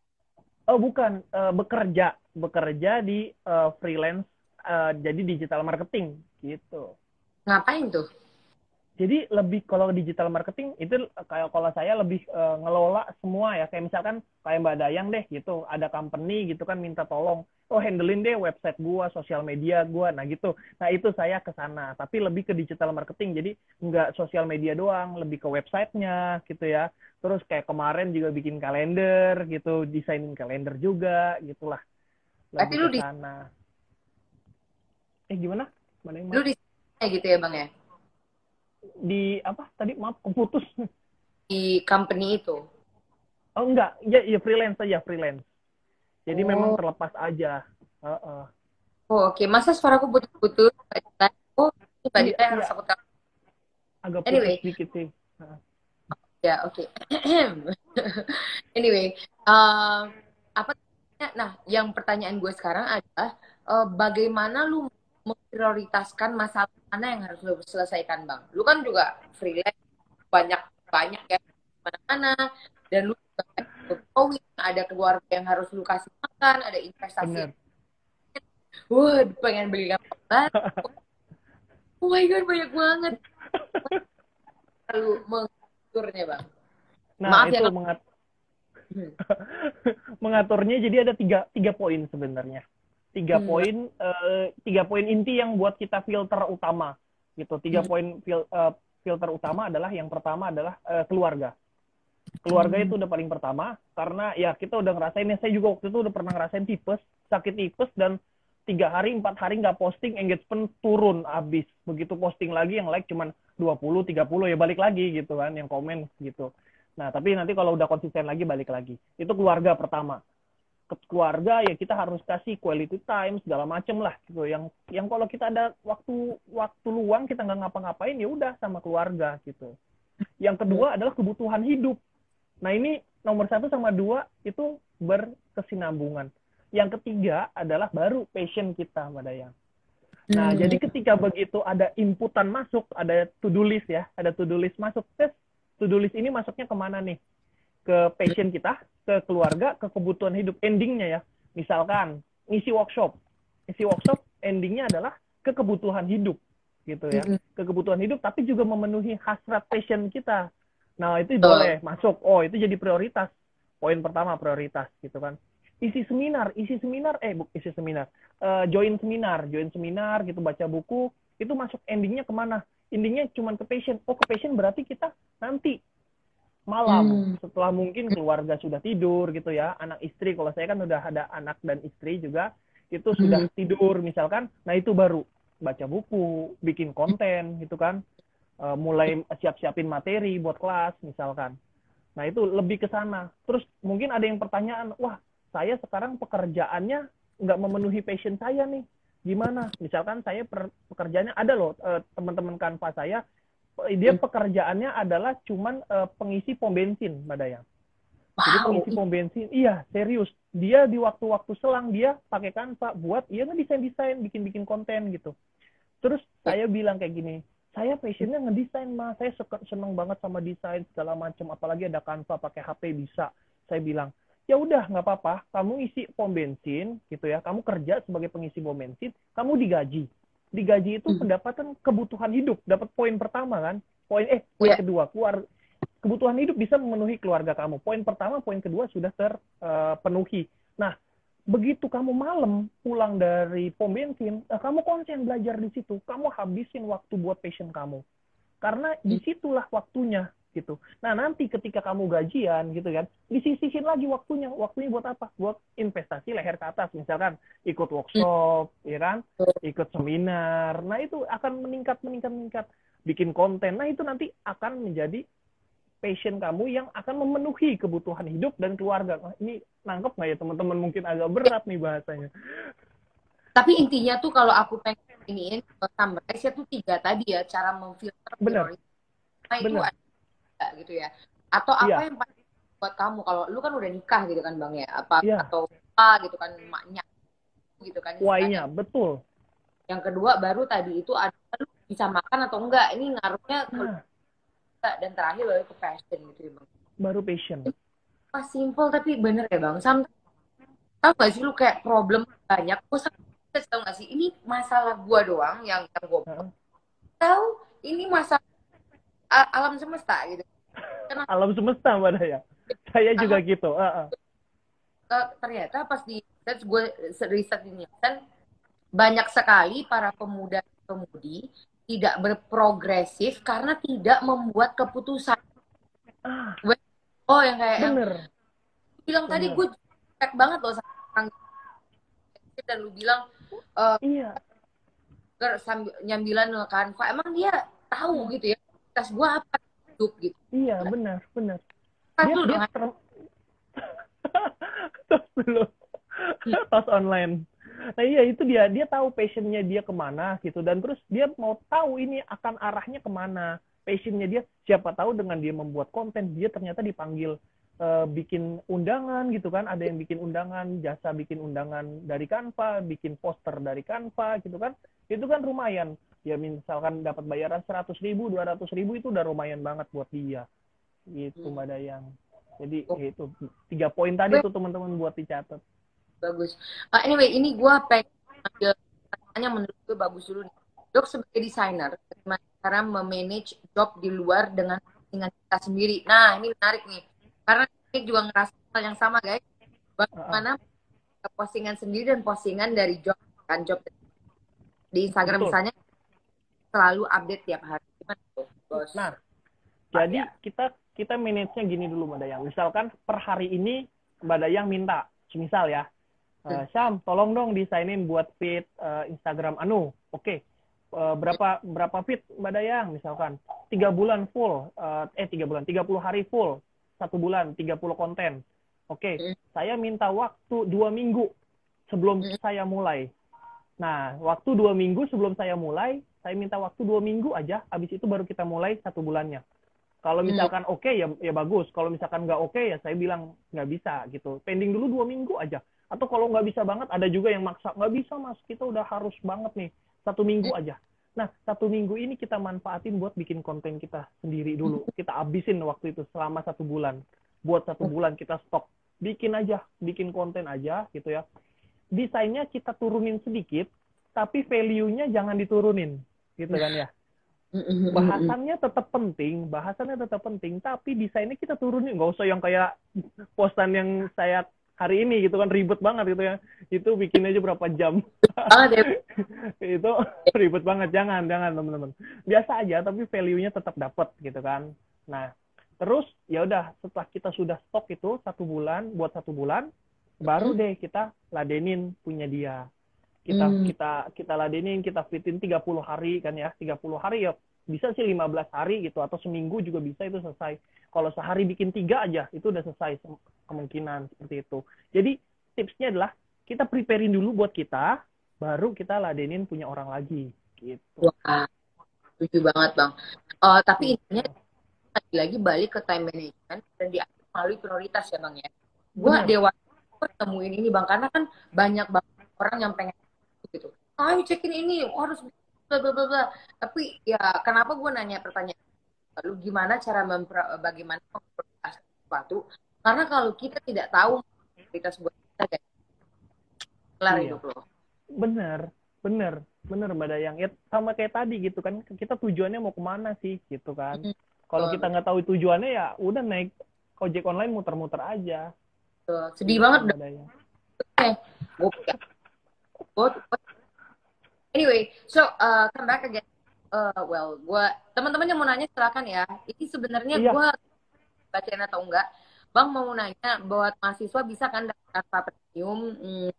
Oh bukan, uh, bekerja, bekerja di uh, freelance, uh, jadi digital marketing gitu. Ngapain tuh? Jadi lebih kalau digital marketing itu kayak kalau saya lebih uh, ngelola semua ya. Kayak misalkan kayak Mbak Dayang deh gitu. Ada company gitu kan minta tolong oh handlein deh website gua sosial media gua. Nah gitu. Nah itu saya ke sana. Tapi lebih ke digital marketing. Jadi nggak sosial media doang lebih ke websitenya gitu ya. Terus kayak kemarin juga bikin kalender gitu. Desainin kalender juga gitulah. Tapi lu di sana. Eh gimana? Mana yang lu di gitu ya bang ya di apa tadi maaf keputus di company itu oh enggak ya ya freelance saja freelance jadi oh. memang terlepas aja uh -uh. oh oke okay. masa suaraku putus-putus oh coba iya, iya. harus aku tahu agak putus anyway. sedikit sih uh. ya oke okay. anyway uh, apa nah yang pertanyaan gue sekarang adalah uh, bagaimana lu memprioritaskan masalah mana yang harus lo selesaikan bang? Lu kan juga freelance banyak banyak ya mana-mana dan lu juga ada keluarga yang harus lu kasih makan ada investasi. Wah pengen beli laptop oh my god banyak banget. Lalu mengaturnya bang. Nah Maaf itu ya, mengat hmm. mengaturnya jadi ada tiga tiga poin sebenarnya tiga hmm. poin uh, tiga poin inti yang buat kita filter utama gitu tiga hmm. poin fil, uh, filter utama adalah yang pertama adalah uh, keluarga keluarga hmm. itu udah paling pertama karena ya kita udah ngerasain ya saya juga waktu itu udah pernah ngerasain tipes sakit tipes dan tiga hari empat hari nggak posting engagement turun abis begitu posting lagi yang like cuman 20 30 ya balik lagi gitu kan yang komen gitu nah tapi nanti kalau udah konsisten lagi balik lagi itu keluarga pertama keluarga ya kita harus kasih quality time segala macem lah gitu. Yang yang kalau kita ada waktu waktu luang kita nggak ngapa-ngapain ya udah sama keluarga gitu. Yang kedua adalah kebutuhan hidup. Nah ini nomor satu sama dua itu berkesinambungan. Yang ketiga adalah baru passion kita mbak Dayang. Nah hmm. jadi ketika begitu ada inputan masuk ada to do list ya ada to do list masuk tes to do list ini masuknya ke mana nih ke passion kita, ke keluarga, ke kebutuhan hidup. Endingnya ya, misalkan ngisi workshop, ngisi workshop endingnya adalah ke kebutuhan hidup gitu ya, ke kebutuhan hidup, tapi juga memenuhi hasrat passion kita. Nah itu boleh masuk. Oh itu jadi prioritas. Poin pertama prioritas gitu kan. Isi seminar, isi seminar, eh buk, isi seminar, uh, join seminar, join seminar gitu baca buku itu masuk endingnya ke mana? Endingnya cuma ke passion. Oh ke passion berarti kita nanti malam. Hmm. setelah mungkin keluarga sudah tidur gitu ya anak istri kalau saya kan udah ada anak dan istri juga itu sudah hmm. tidur. Misalkan nah itu baru baca buku bikin konten gitu kan. Uh, mulai siap-siapin materi buat kelas misalkan. Nah itu lebih ke sana. Terus mungkin ada yang pertanyaan wah saya sekarang pekerjaannya nggak memenuhi passion saya nih. Gimana? Misalkan saya per, pekerjaannya ada loh uh, teman-teman kanva saya dia hmm. pekerjaannya adalah cuman uh, pengisi pom bensin, Mbak Dayang. Wow. Jadi pengisi pom bensin, iya serius. Dia di waktu-waktu selang dia pakai Canva buat, iya ngedesain-desain, bikin-bikin konten gitu. Terus saya bilang kayak gini, saya passionnya ngedesain mah, saya seneng banget sama desain segala macam, apalagi ada Canva pakai HP bisa. Saya bilang, ya udah nggak apa-apa, kamu isi pom bensin gitu ya, kamu kerja sebagai pengisi pom bensin, kamu digaji digaji itu hmm. pendapatan kebutuhan hidup. Dapat poin pertama kan? Poin eh poin yeah. kedua keluar kebutuhan hidup bisa memenuhi keluarga kamu. Poin pertama poin kedua sudah terpenuhi uh, nah begitu kamu malam pulang dari pom bensin uh, kamu konsen belajar di situ. Kamu habisin waktu buat passion kamu. Karena hmm. di situlah waktunya gitu. Nah nanti ketika kamu gajian gitu kan, disisihin lagi waktunya. Waktunya buat apa? Buat investasi leher ke atas. Misalkan ikut workshop, hmm. ya kan? Ikut seminar. Nah itu akan meningkat, meningkat, meningkat. Bikin konten. Nah itu nanti akan menjadi passion kamu yang akan memenuhi kebutuhan hidup dan keluarga. Nah, ini nangkep nggak ya teman-teman? Mungkin agak berat nih bahasanya. Tapi intinya tuh kalau aku pengen iniin summarize tuh tiga tadi ya cara memfilter Benar. Nah, itu Benar gitu ya. Atau apa yeah. yang paling buat kamu? Kalau lu kan udah nikah gitu kan bang ya. Apa yeah. atau apa gitu kan maknya gitu kan. Why-nya betul. yang kedua baru tadi itu ada lu bisa makan atau enggak? Ini ngaruhnya nah. dan terakhir baru ke passion gitu ya bang. Baru passion. Pas simple tapi bener ya bang. Sampai tau gak sih lu kayak problem banyak? Gue tau gak sih? Ini masalah gue doang yang yang gue tahu ini masalah alam semesta gitu Alam semesta mbak Daya. Saya juga gitu. Heeh. Eh, ternyata pas di research gue riset di Nielsen banyak sekali para pemuda pemudi tidak berprogresif karena tidak membuat keputusan Ah, oh yang kayak yang bener. bilang tadi gue cek banget loh sama dan lu bilang eh, Iya. sambil nyambilan Canva emang dia tahu gitu ya tes gue apa hidup gitu Iya, benar, benar. Dia, dulu dia dong ter- dulu. Tos online. Nah iya itu dia, dia tahu passionnya dia ke mana gitu dan terus dia mau tahu ini akan arahnya ke mana. Passionnya dia siapa tahu dengan dia membuat konten dia ternyata dipanggil eh, bikin undangan gitu kan, ada yang bikin undangan, jasa bikin undangan dari Canva, bikin poster dari Canva gitu kan, itu kan lumayan. Ya misalkan dapat bayaran 100 ribu, 200 ribu itu udah lumayan banget buat dia. Gitu Hmm. Mbak Dayang. Jadi Oh. ya itu tiga poin tadi tuh teman-teman buat dicatat. bagus Eh, anyway ini gue pengen pertanyaan yang menurut gue bagus dulu nih dok sebagai desainer bagaimana cara memanage job di luar dengan postingan kita sendiri nah ini menarik nih karena ini juga ngerasa hal yang sama guys bagaimana postingan sendiri dan postingan dari job kan job di Instagram Betul. misalnya selalu update tiap hari gimana tuh bos Nah, jadi kita kita manage-nya gini dulu Mbak Dayang. Misalkan per hari ini Mbak Dayang minta, misal ya, Hmm. eh, Syam, tolong dong desainin buat feed eh, Instagram Anu. Oke. Eh, berapa berapa feed Mbak Dayang misalkan? Tiga bulan full, eh, eh tiga bulan, 30 hari full, satu bulan 30 konten. Oke, Hmm. saya minta waktu dua minggu sebelum Hmm. saya mulai. Nah, waktu dua minggu sebelum saya mulai, saya minta waktu dua minggu aja. Habis itu baru kita mulai satu bulannya. Kalau Hmm. misalkan oke ya ya bagus. Kalau misalkan nggak oke ya saya bilang nggak bisa gitu. Pending dulu dua minggu aja. Atau kalau nggak bisa banget, ada juga yang maksa nggak bisa mas. Kita udah harus banget nih satu minggu Hmm. aja. Nah satu minggu ini kita manfaatin buat bikin konten kita sendiri dulu. Kita abisin waktu itu selama satu bulan. Buat satu bulan kita stop. Bikin aja, bikin konten aja gitu ya. Desainnya kita turunin sedikit, tapi value-nya jangan diturunin, gitu kan ya. Bahasannya tetap penting, bahasannya tetap penting, tapi desainnya kita turunin, nggak usah yang kayak postan yang saya hari ini gitu kan ribet banget gitu ya, itu bikin aja berapa jam, ya. Itu ribet banget, jangan, jangan teman-teman, biasa aja, tapi value-nya tetap dapat gitu kan, nah terus ya udah setelah kita sudah stok itu satu bulan, buat satu bulan, baru deh kita ladenin punya dia, kita Hmm. kita kita ladenin kita fitin 30 hari kan ya 30 hari ya bisa sih 15 hari gitu atau seminggu juga bisa itu selesai kalau sehari bikin tiga aja itu udah selesai kemungkinan seperti itu jadi tipsnya adalah kita preparein dulu buat kita baru kita ladenin punya orang lagi gitu Wah, setuju banget bang. Eh, tapi intinya lagi-lagi balik ke time management dan diatur melalui prioritas ya bang ya. Gue gua temuin ini bang karena kan banyak banget orang yang pengen. Ayo cekin ini harus bla bla bla bla. Tapi ya kenapa gue nanya pertanyaan lalu gimana cara mempro, bagaimana memprioritaskan sesuatu? Karena kalau kita tidak tahu prioritas buat kita kayak kelar Iya. hidup lo. bener bener bener mbak Dayang ya sama kayak tadi gitu kan kita tujuannya mau ke mana sih gitu kan Hmm. kalau kita nggak tahu tujuannya ya udah naik ojek online muter-muter aja Tuh, Sedih banget Mbak Dayang. Gue Anyway, so uh, come back again. Uh, well, gue teman-teman yang mau nanya silakan ya. Ini sebenarnya Iya. gue bacain atau enggak. Bang mau nanya buat mahasiswa bisa kan dapat apa premium? Hmm,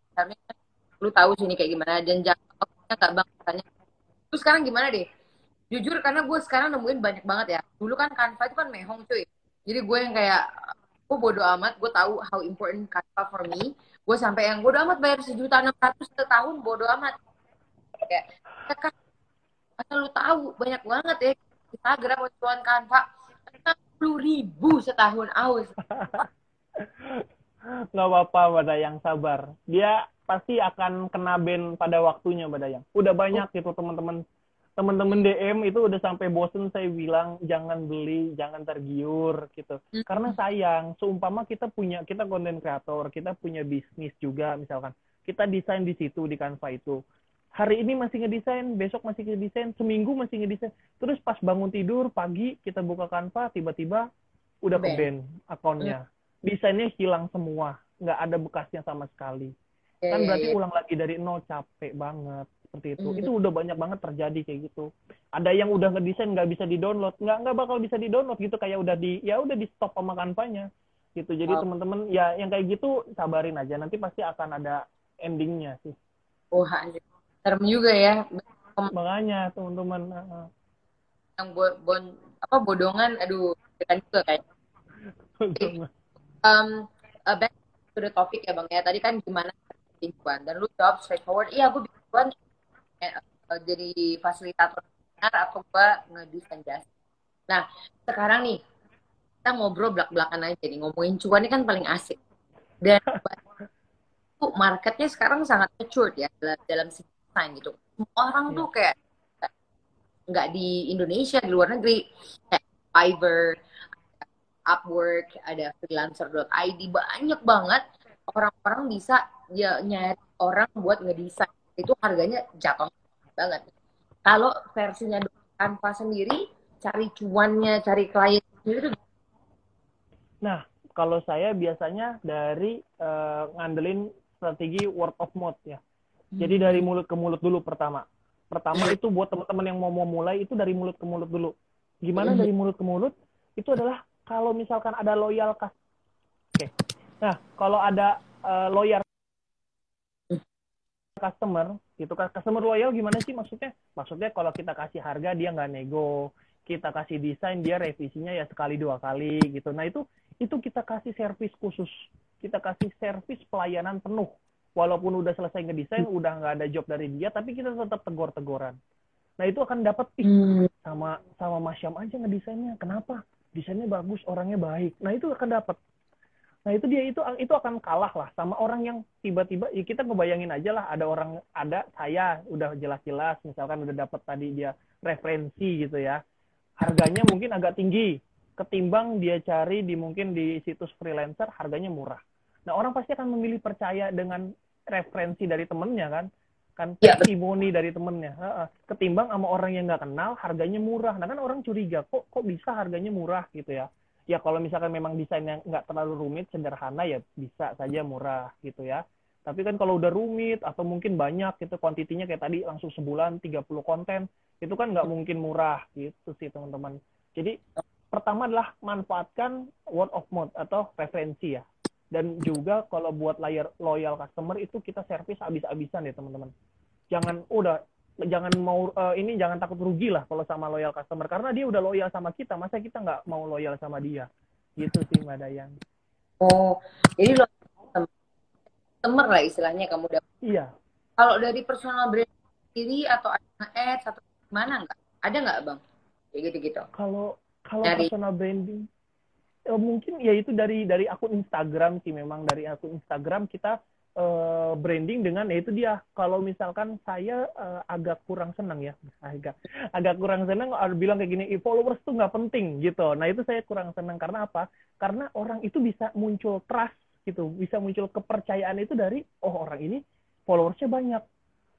lu tahu sini kayak gimana dan jangan waktunya nggak bang katanya. Terus sekarang gimana deh? Jujur karena gue sekarang nemuin banyak banget ya. Dulu kan Canva itu kan mehong cuy. Jadi gue yang kayak gue bodo amat, gue tahu how important Canva for me. Gue sampai yang bodo amat bayar sejuta enam ratus setahun bodo amat. Kayak, ya kan, asal lu tahu banyak banget ya Instagram bantuan Canva enam puluh ribu setahun aus. nggak apa-apa Mbak Dayang sabar dia pasti akan kena ban pada waktunya Mbak Dayang udah banyak gitu teman-teman teman-teman DM itu udah sampai bosen saya bilang jangan beli, jangan tergiur gitu. Hmm. Karena sayang, seumpama kita punya kita konten kreator, kita punya bisnis juga misalkan. Kita desain di situ di Canva itu. Hari ini masih ngedesain, besok masih ngedesain, seminggu masih ngedesain. Terus pas bangun tidur pagi kita buka Canva, tiba-tiba udah ke Ban. ban akunnya. Desainnya hilang semua, nggak ada bekasnya sama sekali. Iya, Kan iya, berarti iya. ulang lagi dari nol capek banget seperti itu. Hmm. Itu udah banyak banget terjadi kayak gitu. Ada yang udah ngedesain nggak bisa di-download, nggak nggak bakal bisa di-download gitu kayak udah di ya udah di stop sama kanvanya gitu. Jadi Oh. teman-teman ya yang kayak gitu sabarin aja nanti pasti akan ada endingnya sih. Wah, anjir. Serem juga ya. Makanya teman-teman uh. Yang bo bon apa bodongan, aduh, kan juga kayak. Um, uh, back to the topic ya bang ya. Tadi kan gimana bikin cuan dan lu jawab straightforward. Iya, gue bikin cuan eh, eh, jadi fasilitator benar atau gue ngedesain jasa. Nah, sekarang nih kita ngobrol belak-belakan aja nih ngomongin cuan ini kan paling asik. Dan itu marketnya sekarang sangat mature ya dalam, dalam segi desain gitu. Orang Iya. tuh kayak nggak di Indonesia di luar negeri kayak Fiverr, Upwork, ada freelancer.id banyak banget orang-orang bisa ya nyari orang buat ngedesain itu harganya jatuh banget. Kalau versinya Canva sendiri cari cuannya, cari klien sendiri tuh Nah, kalau saya biasanya dari eh, ngandelin strategi word of mouth ya. Jadi dari mulut ke mulut dulu pertama. Pertama itu buat teman-teman yang mau mau mulai itu dari mulut ke mulut dulu. Gimana Mhm. dari mulut ke mulut? Itu adalah kalau misalkan ada loyal kas. Oke. Nah, kalau ada eh, loyal customer, gitu kan customer loyal gimana sih maksudnya? Maksudnya kalau kita kasih harga dia nggak nego, kita kasih desain dia revisinya ya sekali dua kali gitu. Nah itu itu kita kasih servis khusus, kita kasih servis pelayanan penuh. Walaupun udah selesai ngedesain, udah nggak ada job dari dia, tapi kita tetap tegor-tegoran. Nah itu akan dapat ih Hmm. sama sama Masyam aja ngedesainnya. Kenapa? Desainnya bagus, orangnya baik. Nah itu akan dapat. Nah itu dia itu itu akan kalah lah sama orang yang tiba-tiba ya kita ngebayangin aja lah ada orang ada saya udah jelas-jelas misalkan udah dapat tadi dia referensi gitu ya harganya mungkin agak tinggi ketimbang dia cari di mungkin di situs freelancer harganya murah. Nah orang pasti akan memilih percaya dengan referensi dari temennya kan? Kan Ya, testimoni dari temennya. Ketimbang sama orang yang nggak kenal harganya murah. Nah kan orang curiga kok kok bisa harganya murah? gitu ya. Ya kalau misalkan memang desainnya nggak terlalu rumit sederhana ya bisa saja murah gitu ya. Tapi kan kalau udah rumit atau mungkin banyak gitu kuantitinya kayak tadi langsung sebulan 30 konten itu kan nggak mungkin murah gitu sih teman-teman. Jadi pertama adalah manfaatkan word of mouth atau referensi ya dan juga kalau buat layar loyal customer itu kita servis habis-habisan ya teman-teman jangan udah jangan mau eh, ini jangan takut rugi lah kalau sama loyal customer karena dia udah loyal sama kita masa kita nggak mau loyal sama dia gitu sih mbak Dayang Oh, jadi lo customer lah istilahnya kamu dapat. iya Kalau dari personal brand sendiri atau ada ads atau gimana nggak? Ada nggak bang? Kayak gitu-gitu. kalau kalau Dari- personal branding eh, mungkin ya itu dari dari akun Instagram sih memang. Dari akun Instagram kita eh, branding dengan ya itu dia. Kalau misalkan saya eh, agak kurang senang ya. Agak agak kurang senang kalau bilang kayak gini "Ih, followers tuh nggak penting gitu. Nah itu saya kurang senang. Karena apa? Karena orang itu bisa muncul trust gitu. Bisa muncul kepercayaan itu dari oh orang ini followersnya banyak.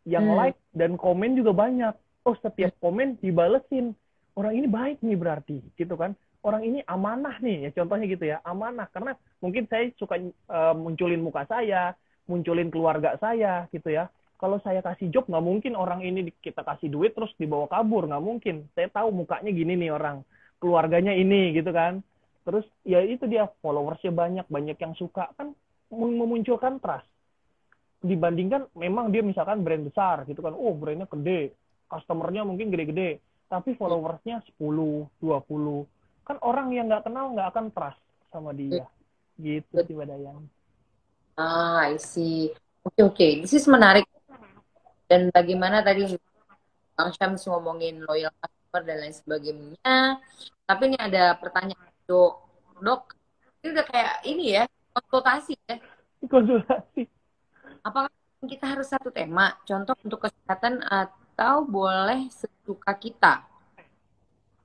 Yang Hmm. like dan komen juga banyak. Oh setiap komen dibalesin. Orang ini baik nih berarti gitu kan orang ini amanah nih ya contohnya gitu ya amanah. Karena mungkin saya suka eh, munculin muka saya munculin keluarga saya gitu ya. Kalau saya kasih job nggak mungkin orang ini kita kasih duit terus dibawa kabur nggak mungkin. Saya tahu mukanya gini nih orang keluarganya ini gitu kan. Terus ya itu dia followersnya banyak banyak yang suka. Kan mem- memunculkan trust. Dibandingkan memang dia misalkan brand besar gitu kan. Oh brandnya gede. Customernya mungkin gede-gede. Tapi followersnya 10 20 kan orang yang nggak kenal nggak akan trust sama dia gitu sih Mbak Dayang Ah, I see. Oke, oke. This is menarik. Dan bagaimana tadi Bang Syams ngomongin loyal customer dan lain sebagainya. Tapi ini ada pertanyaan, dok. Dok, ini udah kayak ini ya, konsultasi ya. konsultasi Apakah kita harus satu tema? Contoh untuk kesehatan atau boleh suka kita.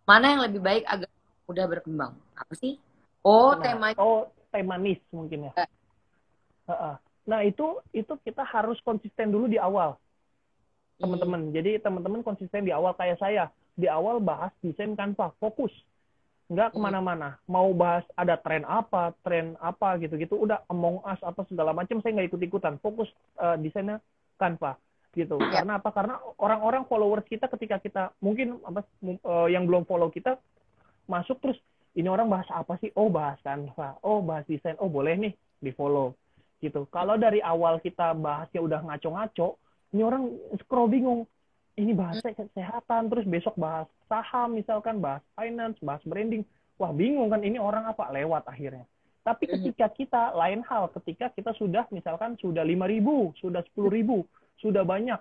Mana yang lebih baik agar mudah berkembang? Apa sih? Oh, Nah, tema Oh, temanis mungkin ya. Heeh. Nah, itu itu kita harus konsisten dulu di awal, teman-teman. Jadi teman-teman konsisten di awal kayak saya. Di awal bahas desain Canva, fokus. Nggak Hmm. ke mana-mana. Mau bahas ada tren apa, tren apa gitu-gitu. Udah Among Us apa segala macam saya nggak ikut-ikutan. Fokus eh, desainnya Canva gitu. Ya. Karena apa? Karena orang-orang followers kita ketika kita mungkin apa eh, yang belum follow kita masuk terus ini orang bahas apa sih? Oh bahas Canva, oh bahas desain, oh boleh nih di follow gitu. Kalau dari awal kita bahasnya udah ngaco-ngaco, ini orang scroll bingung. Ini bahas kesehatan, terus besok bahas saham misalkan, bahas finance, bahas branding. Wah bingung kan ini orang apa lewat akhirnya. Tapi Mhm. ketika kita lain hal, ketika kita sudah misalkan sudah 5.000, sudah 10.000, sudah banyak.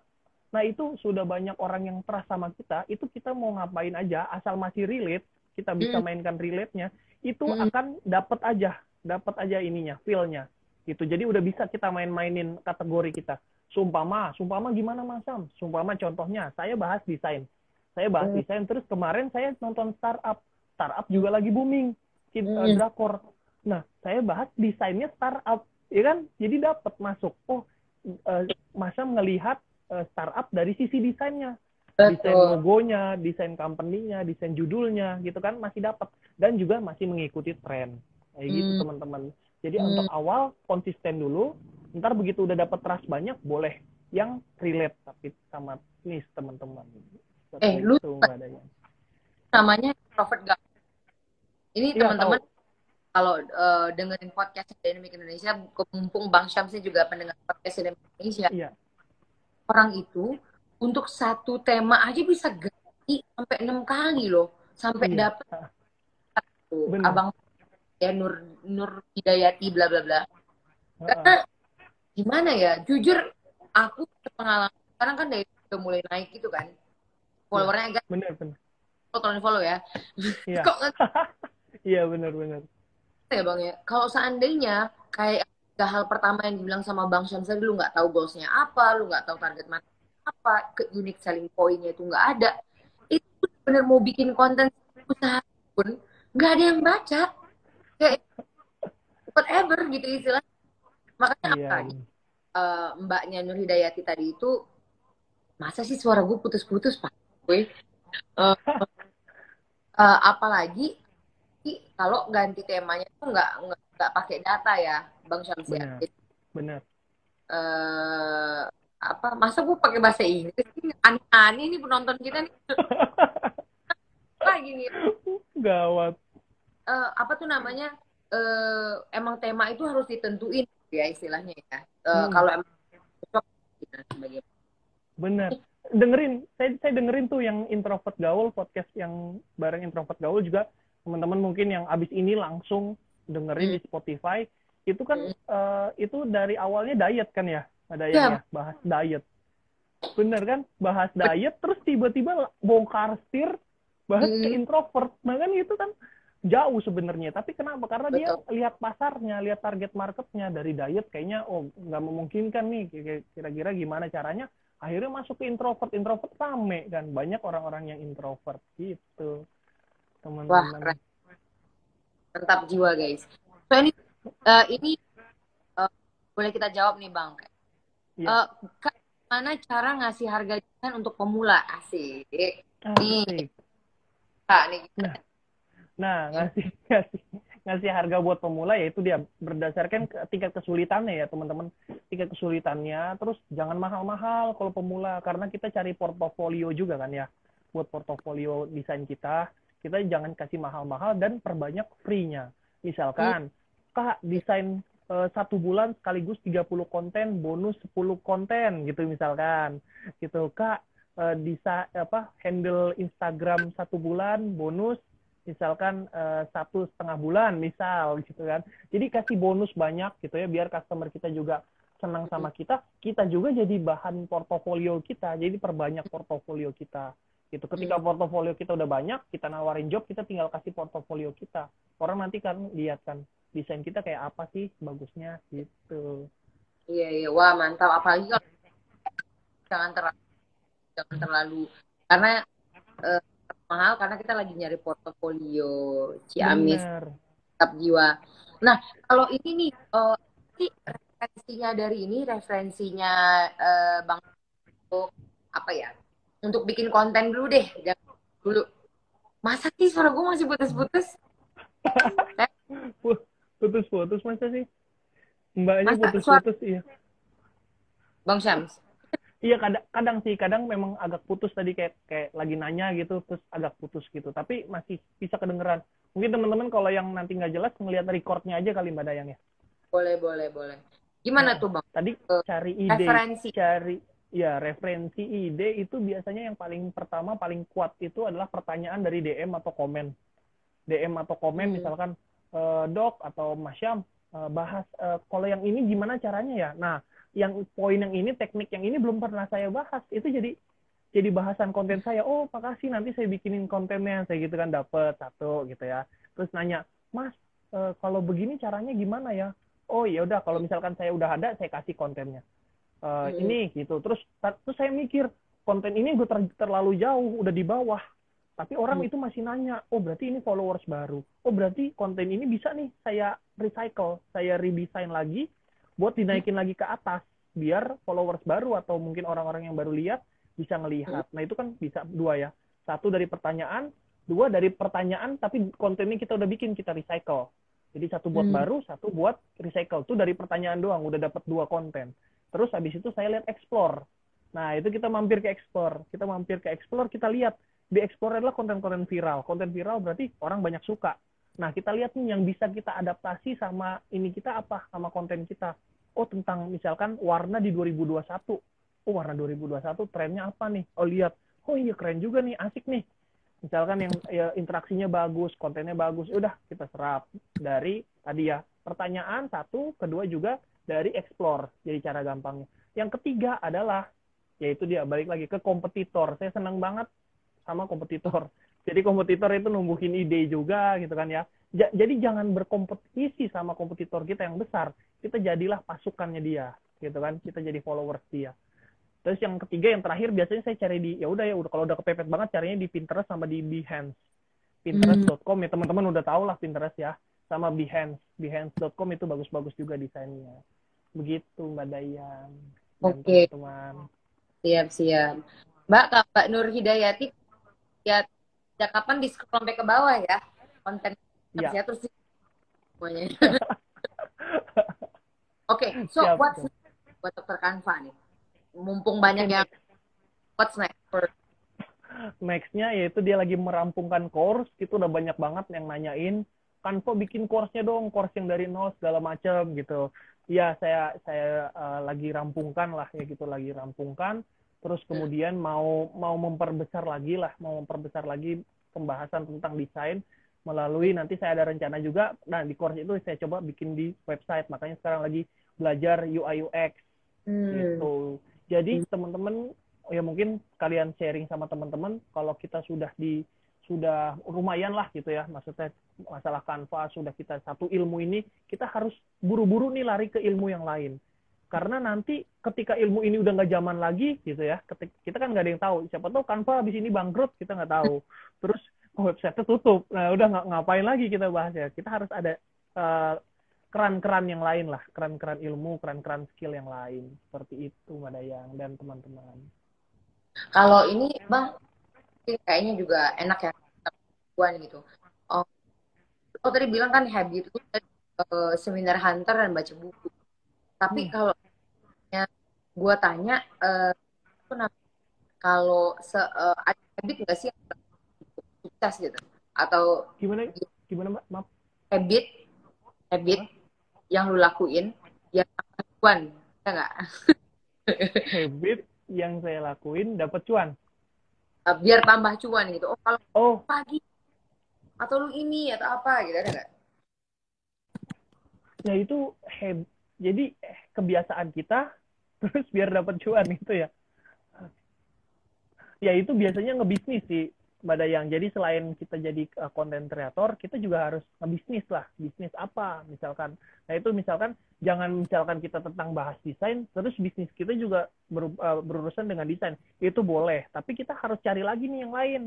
Nah itu sudah banyak orang yang trust sama kita, itu kita mau ngapain aja, asal masih relate, kita bisa Hmm. mainkan relate-nya, itu Hmm. akan dapat aja, dapat aja ininya, feel-nya. Gitu. Jadi udah bisa kita main-mainin kategori kita. Sumpama, sumpama gimana Mas Sam? Sumpama contohnya, saya bahas desain. Saya bahas Hmm. desain, terus kemarin saya nonton startup. Startup juga lagi booming, kita Hmm. drakor. Nah, saya bahas desainnya startup, ya kan? Jadi dapat masuk. Oh, eh, Mas Sam ngelihat eh, startup dari sisi desainnya desain logonya, desain company-nya, desain judulnya, gitu kan masih dapat dan juga masih mengikuti tren. Kayak gitu Hmm. teman-teman. Jadi Hmm. untuk awal konsisten dulu, ntar begitu udah dapat trust banyak boleh yang relate tapi sama niche teman-teman. Eh, lu-. Namanya Prophet Gak. Ini Iya, teman-teman kalau eh, dengerin podcast Dynamic Indonesia, mumpung Bang Syamsi juga pendengar podcast Dynamic Indonesia, Iya, orang itu untuk satu tema aja bisa ganti sampai enam kali loh, sampai Iya. Bener. abang ya Nur Nur Hidayati bla bla bla. Karena gimana ya, jujur aku pengalaman sekarang kan dari udah mulai naik gitu kan, followernya agak bener bener. tolong di follow ya. Iya, Kok iya bener bener. ya bang ya kalau seandainya kayak hal pertama yang dibilang sama bang Syamsa lu nggak tahu goalsnya apa lu nggak tahu target market apa ke unique selling point-nya itu nggak ada. Itu bener mau bikin konten usaha pun nggak ada yang baca. Kayak whatever gitu istilah makanya Iya. apa eh, mbaknya Nur Hidayati tadi itu masa sih suara gue putus-putus pak? Gue Eh, eh, apalagi kalau ganti temanya tuh nggak nggak pakai data ya bang Syamsi. Benar. Bener. eh apa masa gue pakai bahasa Inggris? Ini aneh-aneh nih penonton kita nih. Lagi nih Gawat. Eh, apa tuh namanya? Eh emang tema itu harus ditentuin ya istilahnya ya. Eh, Hmm. kalau emang Bener. Dengerin, saya, saya dengerin tuh yang introvert gaul, podcast yang bareng introvert gaul juga. Teman-teman mungkin yang abis ini langsung dengerin di Spotify. Itu kan eh, itu dari awalnya diet kan ya, ada yang Iya. ya, bahas diet. Bener kan? Bahas diet terus tiba-tiba bongkar setir bahas ke Hmm. introvert. Nah kan itu kan jauh sebenarnya. Tapi kenapa? Karena dia Betul. lihat pasarnya, lihat target marketnya dari diet kayaknya oh nggak memungkinkan nih. Kira-kira gimana caranya? Akhirnya masuk ke introvert. Introvert rame kan. Banyak orang-orang yang introvert gitu. Teman-teman. mantap jiwa guys so ini eh, ini eh, boleh kita jawab nih bang Iya. Eh, Kak, gimana cara ngasih harga desain untuk pemula asik Asik. Kak, nih Nah, ngasih ngasih ngasih harga buat pemula yaitu dia berdasarkan ke tingkat kesulitannya ya, teman-teman. Tingkat kesulitannya, terus jangan mahal-mahal kalau pemula karena kita cari portofolio juga kan ya. Buat portofolio desain kita, kita jangan kasih mahal-mahal dan perbanyak free-nya. Misalkan, Kak, desain satu bulan sekaligus 30 konten, bonus 10 konten gitu misalkan. Gitu, Kak, eh, bisa apa handle Instagram satu bulan bonus misalkan eh, satu setengah bulan misal gitu kan. Jadi kasih bonus banyak gitu ya biar customer kita juga senang sama kita. Kita juga jadi bahan portofolio kita jadi perbanyak portofolio kita. Gitu ketika portofolio kita udah banyak kita nawarin job kita tinggal kasih portofolio kita. Orang nanti kan lihat kan desain kita kayak apa sih bagusnya gitu Iya iya, wah mantap. Apalagi kalau jangan terlalu jangan terlalu karena uh, mahal karena kita lagi nyari portofolio Ciamis tetap jiwa. Nah, kalau ini nih uh, referensinya dari ini referensinya uh, Bang untuk apa ya? Untuk bikin konten dulu deh, jangan dulu. Masa sih suara gue masih putus-putus? putus-putus masa sih? Mbaknya putus-putus iya. Bang Syams. Iya kadang, kadang sih kadang memang agak putus tadi kayak kayak lagi nanya gitu terus agak putus gitu tapi masih bisa kedengeran mungkin teman-teman kalau yang nanti nggak jelas ngelihat recordnya aja kali mbak Dayang ya boleh boleh boleh gimana nah, tuh bang tadi uh, cari ide referensi. cari ya referensi ide itu biasanya yang paling pertama paling kuat itu adalah pertanyaan dari DM atau komen DM atau komen hmm. misalkan uh, dok atau Mas Syam uh, bahas uh, kalau yang ini gimana caranya ya? Nah yang poin yang ini teknik yang ini belum pernah saya bahas. Itu jadi jadi bahasan konten saya. Oh makasih nanti saya bikinin kontennya. Saya gitu kan dapet satu gitu ya. Terus nanya mas e, kalau begini caranya gimana ya? Oh ya udah kalau misalkan saya udah ada saya kasih kontennya. E, hmm. ini gitu. Terus terus saya mikir konten ini gue ter, terlalu jauh udah di bawah tapi orang hmm. itu masih nanya oh berarti ini followers baru oh berarti konten ini bisa nih saya recycle saya redesign lagi buat dinaikin lagi ke atas biar followers baru atau mungkin orang-orang yang baru lihat bisa ngelihat. Nah itu kan bisa dua ya. Satu dari pertanyaan, dua dari pertanyaan tapi kontennya kita udah bikin kita recycle. Jadi satu buat hmm. baru, satu buat recycle. Itu dari pertanyaan doang udah dapat dua konten. Terus habis itu saya lihat explore. Nah itu kita mampir ke explore. Kita mampir ke explore, kita lihat di explore adalah konten-konten viral. Konten viral berarti orang banyak suka. Nah, kita lihat nih yang bisa kita adaptasi sama ini kita apa, sama konten kita. Oh, tentang misalkan warna di 2021. Oh, warna 2021 trennya apa nih? Oh, lihat. Oh iya, keren juga nih, asik nih. Misalkan yang ya, interaksinya bagus, kontennya bagus, ya udah kita serap dari tadi ya pertanyaan satu, kedua juga dari explore. Jadi cara gampangnya. Yang ketiga adalah yaitu dia balik lagi ke kompetitor. Saya senang banget sama kompetitor. Jadi kompetitor itu numbuhin ide juga gitu kan ya. Jadi jangan berkompetisi sama kompetitor kita yang besar. Kita jadilah pasukannya dia, gitu kan. Kita jadi followers dia. Terus yang ketiga yang terakhir biasanya saya cari di ya udah ya udah kalau udah kepepet banget caranya di Pinterest sama di Behance. Pinterest.com ya teman-teman udah tau lah Pinterest ya sama Behance. Behance.com itu bagus-bagus juga desainnya. Begitu Mbak Dayang. Oke. Okay. Teman. Siap siap. Mbak Mbak Nur Hidayati ya sejak kapan di scroll sampai ke bawah ya konten ya. ya terus semuanya. Oke, okay, so Siap, what's next buat dokter Kanva nih? Mumpung banyak yang what's next for Nextnya yaitu dia lagi merampungkan course, itu udah banyak banget yang nanyain, Kanva bikin course-nya dong, course yang dari nol segala macam gitu. Ya saya saya uh, lagi rampungkan lah ya gitu, lagi rampungkan terus kemudian mau mau memperbesar lagi lah mau memperbesar lagi pembahasan tentang desain melalui nanti saya ada rencana juga. Nah di course itu saya coba bikin di website. Makanya sekarang lagi belajar UI UX hmm. gitu. Jadi hmm. teman-teman ya mungkin kalian sharing sama teman-teman kalau kita sudah di sudah lumayan lah gitu ya. Maksudnya masalah kanva sudah kita satu ilmu ini kita harus buru-buru nih lari ke ilmu yang lain karena nanti ketika ilmu ini udah nggak zaman lagi gitu ya kita kan nggak ada yang tahu. Siapa tahu Canva habis ini bangkrut kita nggak tahu. Terus website tutup. Nah udah nggak ngapain lagi kita bahas ya? Kita harus ada keran keran-keran yang lain lah. Keran-keran ilmu keran-keran skill yang lain. Seperti itu Mbak Dayang dan teman-teman. Kalau ini bang kayaknya juga enak ya buan gitu. Oh, oh tadi bilang kan habit itu uh, seminar hunter dan baca buku. Tapi hmm. kalau gue tanya uh, kalau se uh, ada habit nggak sih sukses gitu? Atau gimana? Gimana mbak? Maaf. Habit habit huh? yang lu lakuin yang cuan ya nggak? Habit yang saya lakuin dapat cuan. Uh, biar tambah cuan gitu. Oh kalau oh. pagi atau lu ini atau apa gitu ada nggak? Ya itu heb jadi kebiasaan kita terus biar dapat cuan itu ya ya itu biasanya ngebisnis sih Mbak Dayang. Jadi selain kita jadi konten uh, kreator, kita juga harus ngebisnis lah. Bisnis apa misalkan. Nah itu misalkan jangan misalkan kita tentang bahas desain, terus bisnis kita juga ber, uh, berurusan dengan desain. Itu boleh. Tapi kita harus cari lagi nih yang lain.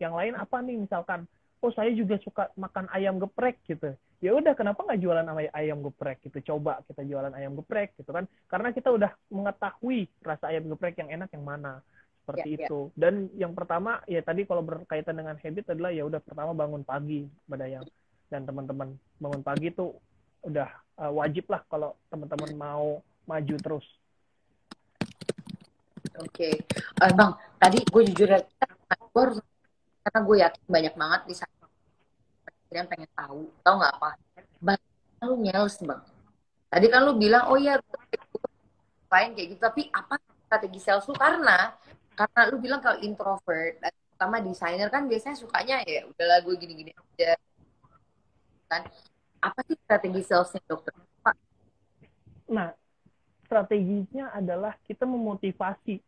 yang lain apa nih misalkan oh saya juga suka makan ayam geprek gitu ya udah kenapa nggak jualan ayam geprek gitu coba kita jualan ayam geprek gitu kan karena kita udah mengetahui rasa ayam geprek yang enak yang mana seperti ya, ya. itu ya. dan yang pertama ya tadi kalau berkaitan dengan habit adalah ya udah pertama bangun pagi pada yang dan teman-teman bangun pagi itu udah uh, wajib lah kalau teman-teman mau maju terus Oke, okay. uh, eh, bang. Tadi gue jujur aja, gue harus karena gue yakin banyak banget di sana yang pengen tahu, tahu nggak apa? Banyak lu nyels bang. Tadi kan lu bilang, oh ya, lain kayak gitu. Tapi apa strategi sales lu? Karena karena lu bilang kalau introvert, sama desainer kan biasanya sukanya ya udahlah gue gini-gini aja. Kan? Apa sih strategi salesnya dokter? Pak? Nah, strateginya adalah kita memotivasi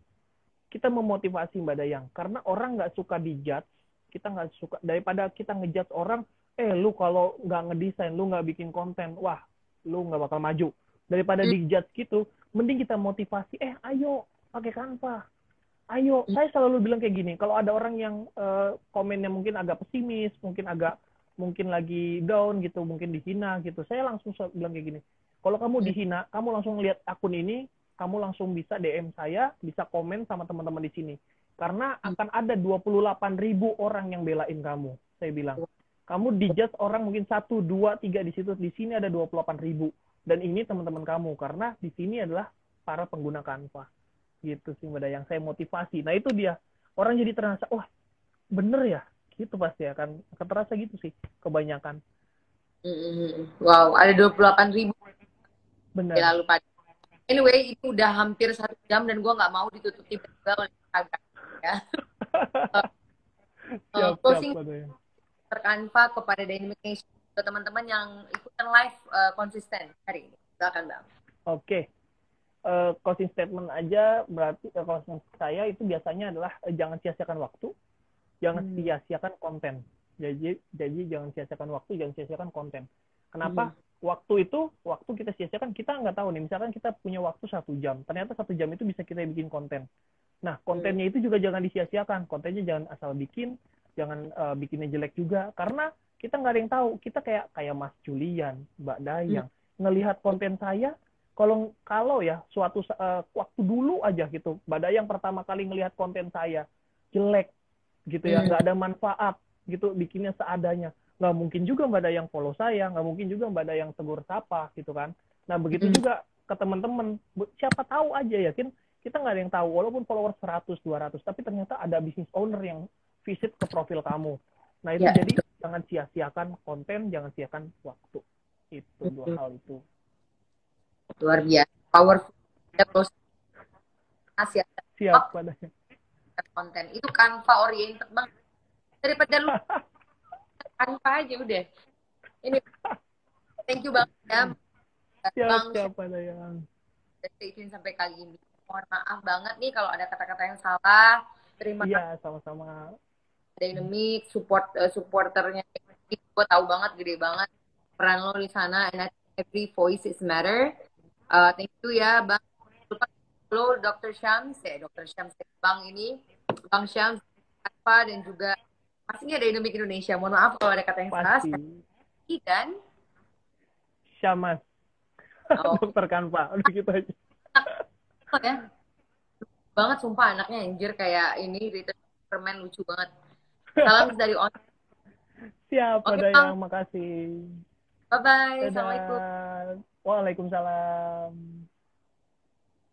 kita memotivasi Mbak Dayang karena orang nggak suka dijudge kita nggak suka daripada kita ngejudge orang eh lu kalau nggak ngedesain lu nggak bikin konten wah lu nggak bakal maju daripada hmm. dijudge gitu mending kita motivasi eh ayo pakai Canva ayo hmm. saya selalu bilang kayak gini kalau ada orang yang uh, komennya mungkin agak pesimis mungkin agak mungkin lagi down gitu mungkin dihina gitu saya langsung bilang kayak gini kalau kamu hmm. dihina, kamu langsung lihat akun ini, kamu langsung bisa DM saya, bisa komen sama teman-teman di sini. Karena akan ada 28 ribu orang yang belain kamu. Saya bilang, kamu dijudge orang mungkin satu, dua, tiga di situ. Di sini ada 28 ribu. Dan ini teman-teman kamu. Karena di sini adalah para pengguna Canva. Gitu sih, Mbak yang saya motivasi. Nah itu dia. Orang jadi terasa, wah bener ya? Gitu pasti akan, akan terasa gitu sih, kebanyakan. Hmm, wow, ada 28 ribu Benar. Ya, lupa. Anyway, itu udah hampir satu jam dan gue nggak mau ditutup tiba-tiba oleh. Ya. uh, closing terkanva kepada Dynamic Nation ke teman-teman yang ikutan live uh, konsisten hari ini. Silakan bang. Oke. Okay. Uh, closing statement aja berarti uh, closing saya itu biasanya adalah uh, jangan sia-siakan waktu, jangan hmm. sia-siakan konten. Jadi jadi jangan sia-siakan waktu, jangan sia-siakan konten. Kenapa? Hmm waktu itu waktu kita sia-siakan kita nggak tahu nih misalkan kita punya waktu satu jam ternyata satu jam itu bisa kita bikin konten nah kontennya itu juga jangan disia-siakan kontennya jangan asal bikin jangan uh, bikinnya jelek juga karena kita nggak ada yang tahu kita kayak kayak Mas Julian Mbak Dayang hmm. ngelihat konten saya kalau kalau ya suatu uh, waktu dulu aja gitu Mbak Dayang pertama kali ngelihat konten saya jelek gitu ya hmm. nggak hmm. ada manfaat gitu bikinnya seadanya nggak mungkin juga mbak yang follow saya nggak mungkin juga mbak yang tegur sapa gitu kan nah begitu hmm. juga ke teman-teman siapa tahu aja yakin kita nggak ada yang tahu walaupun follower 100 200 tapi ternyata ada business owner yang visit ke profil kamu. Nah itu ya, jadi itu. jangan sia-siakan konten jangan sia-siakan waktu. Itu hmm. dua hal itu. Luar biasa. Powerful. Terus siap siap padanya konten. Itu kanva oriented banget. Daripada lu tanpa aja udah. Ini thank you banget ya. Siap, bang. siapa yang stay tune sampai kali ini. Mohon maaf banget nih kalau ada kata-kata yang salah. Terima iya, kasih. sama-sama dynamic support uh, supporternya gue tahu banget gede banget peran lo di sana and every voice is matter uh, thank you ya bang lupa lo Dr. Syams ya Dr. Syams bang ini bang Syams apa dan juga Pastinya ada Indomie Indonesia. Mohon maaf kalau ada kata yang salah. Pasti. Dan Syamas. Oh. Dokter Kanva. Udah gitu aja. Oh, ya. Banget sumpah anaknya anjir kayak ini Return permen lucu banget. Salam dari on. Siap, okay, ada yang makasih. Bye bye. Assalamualaikum. Waalaikumsalam.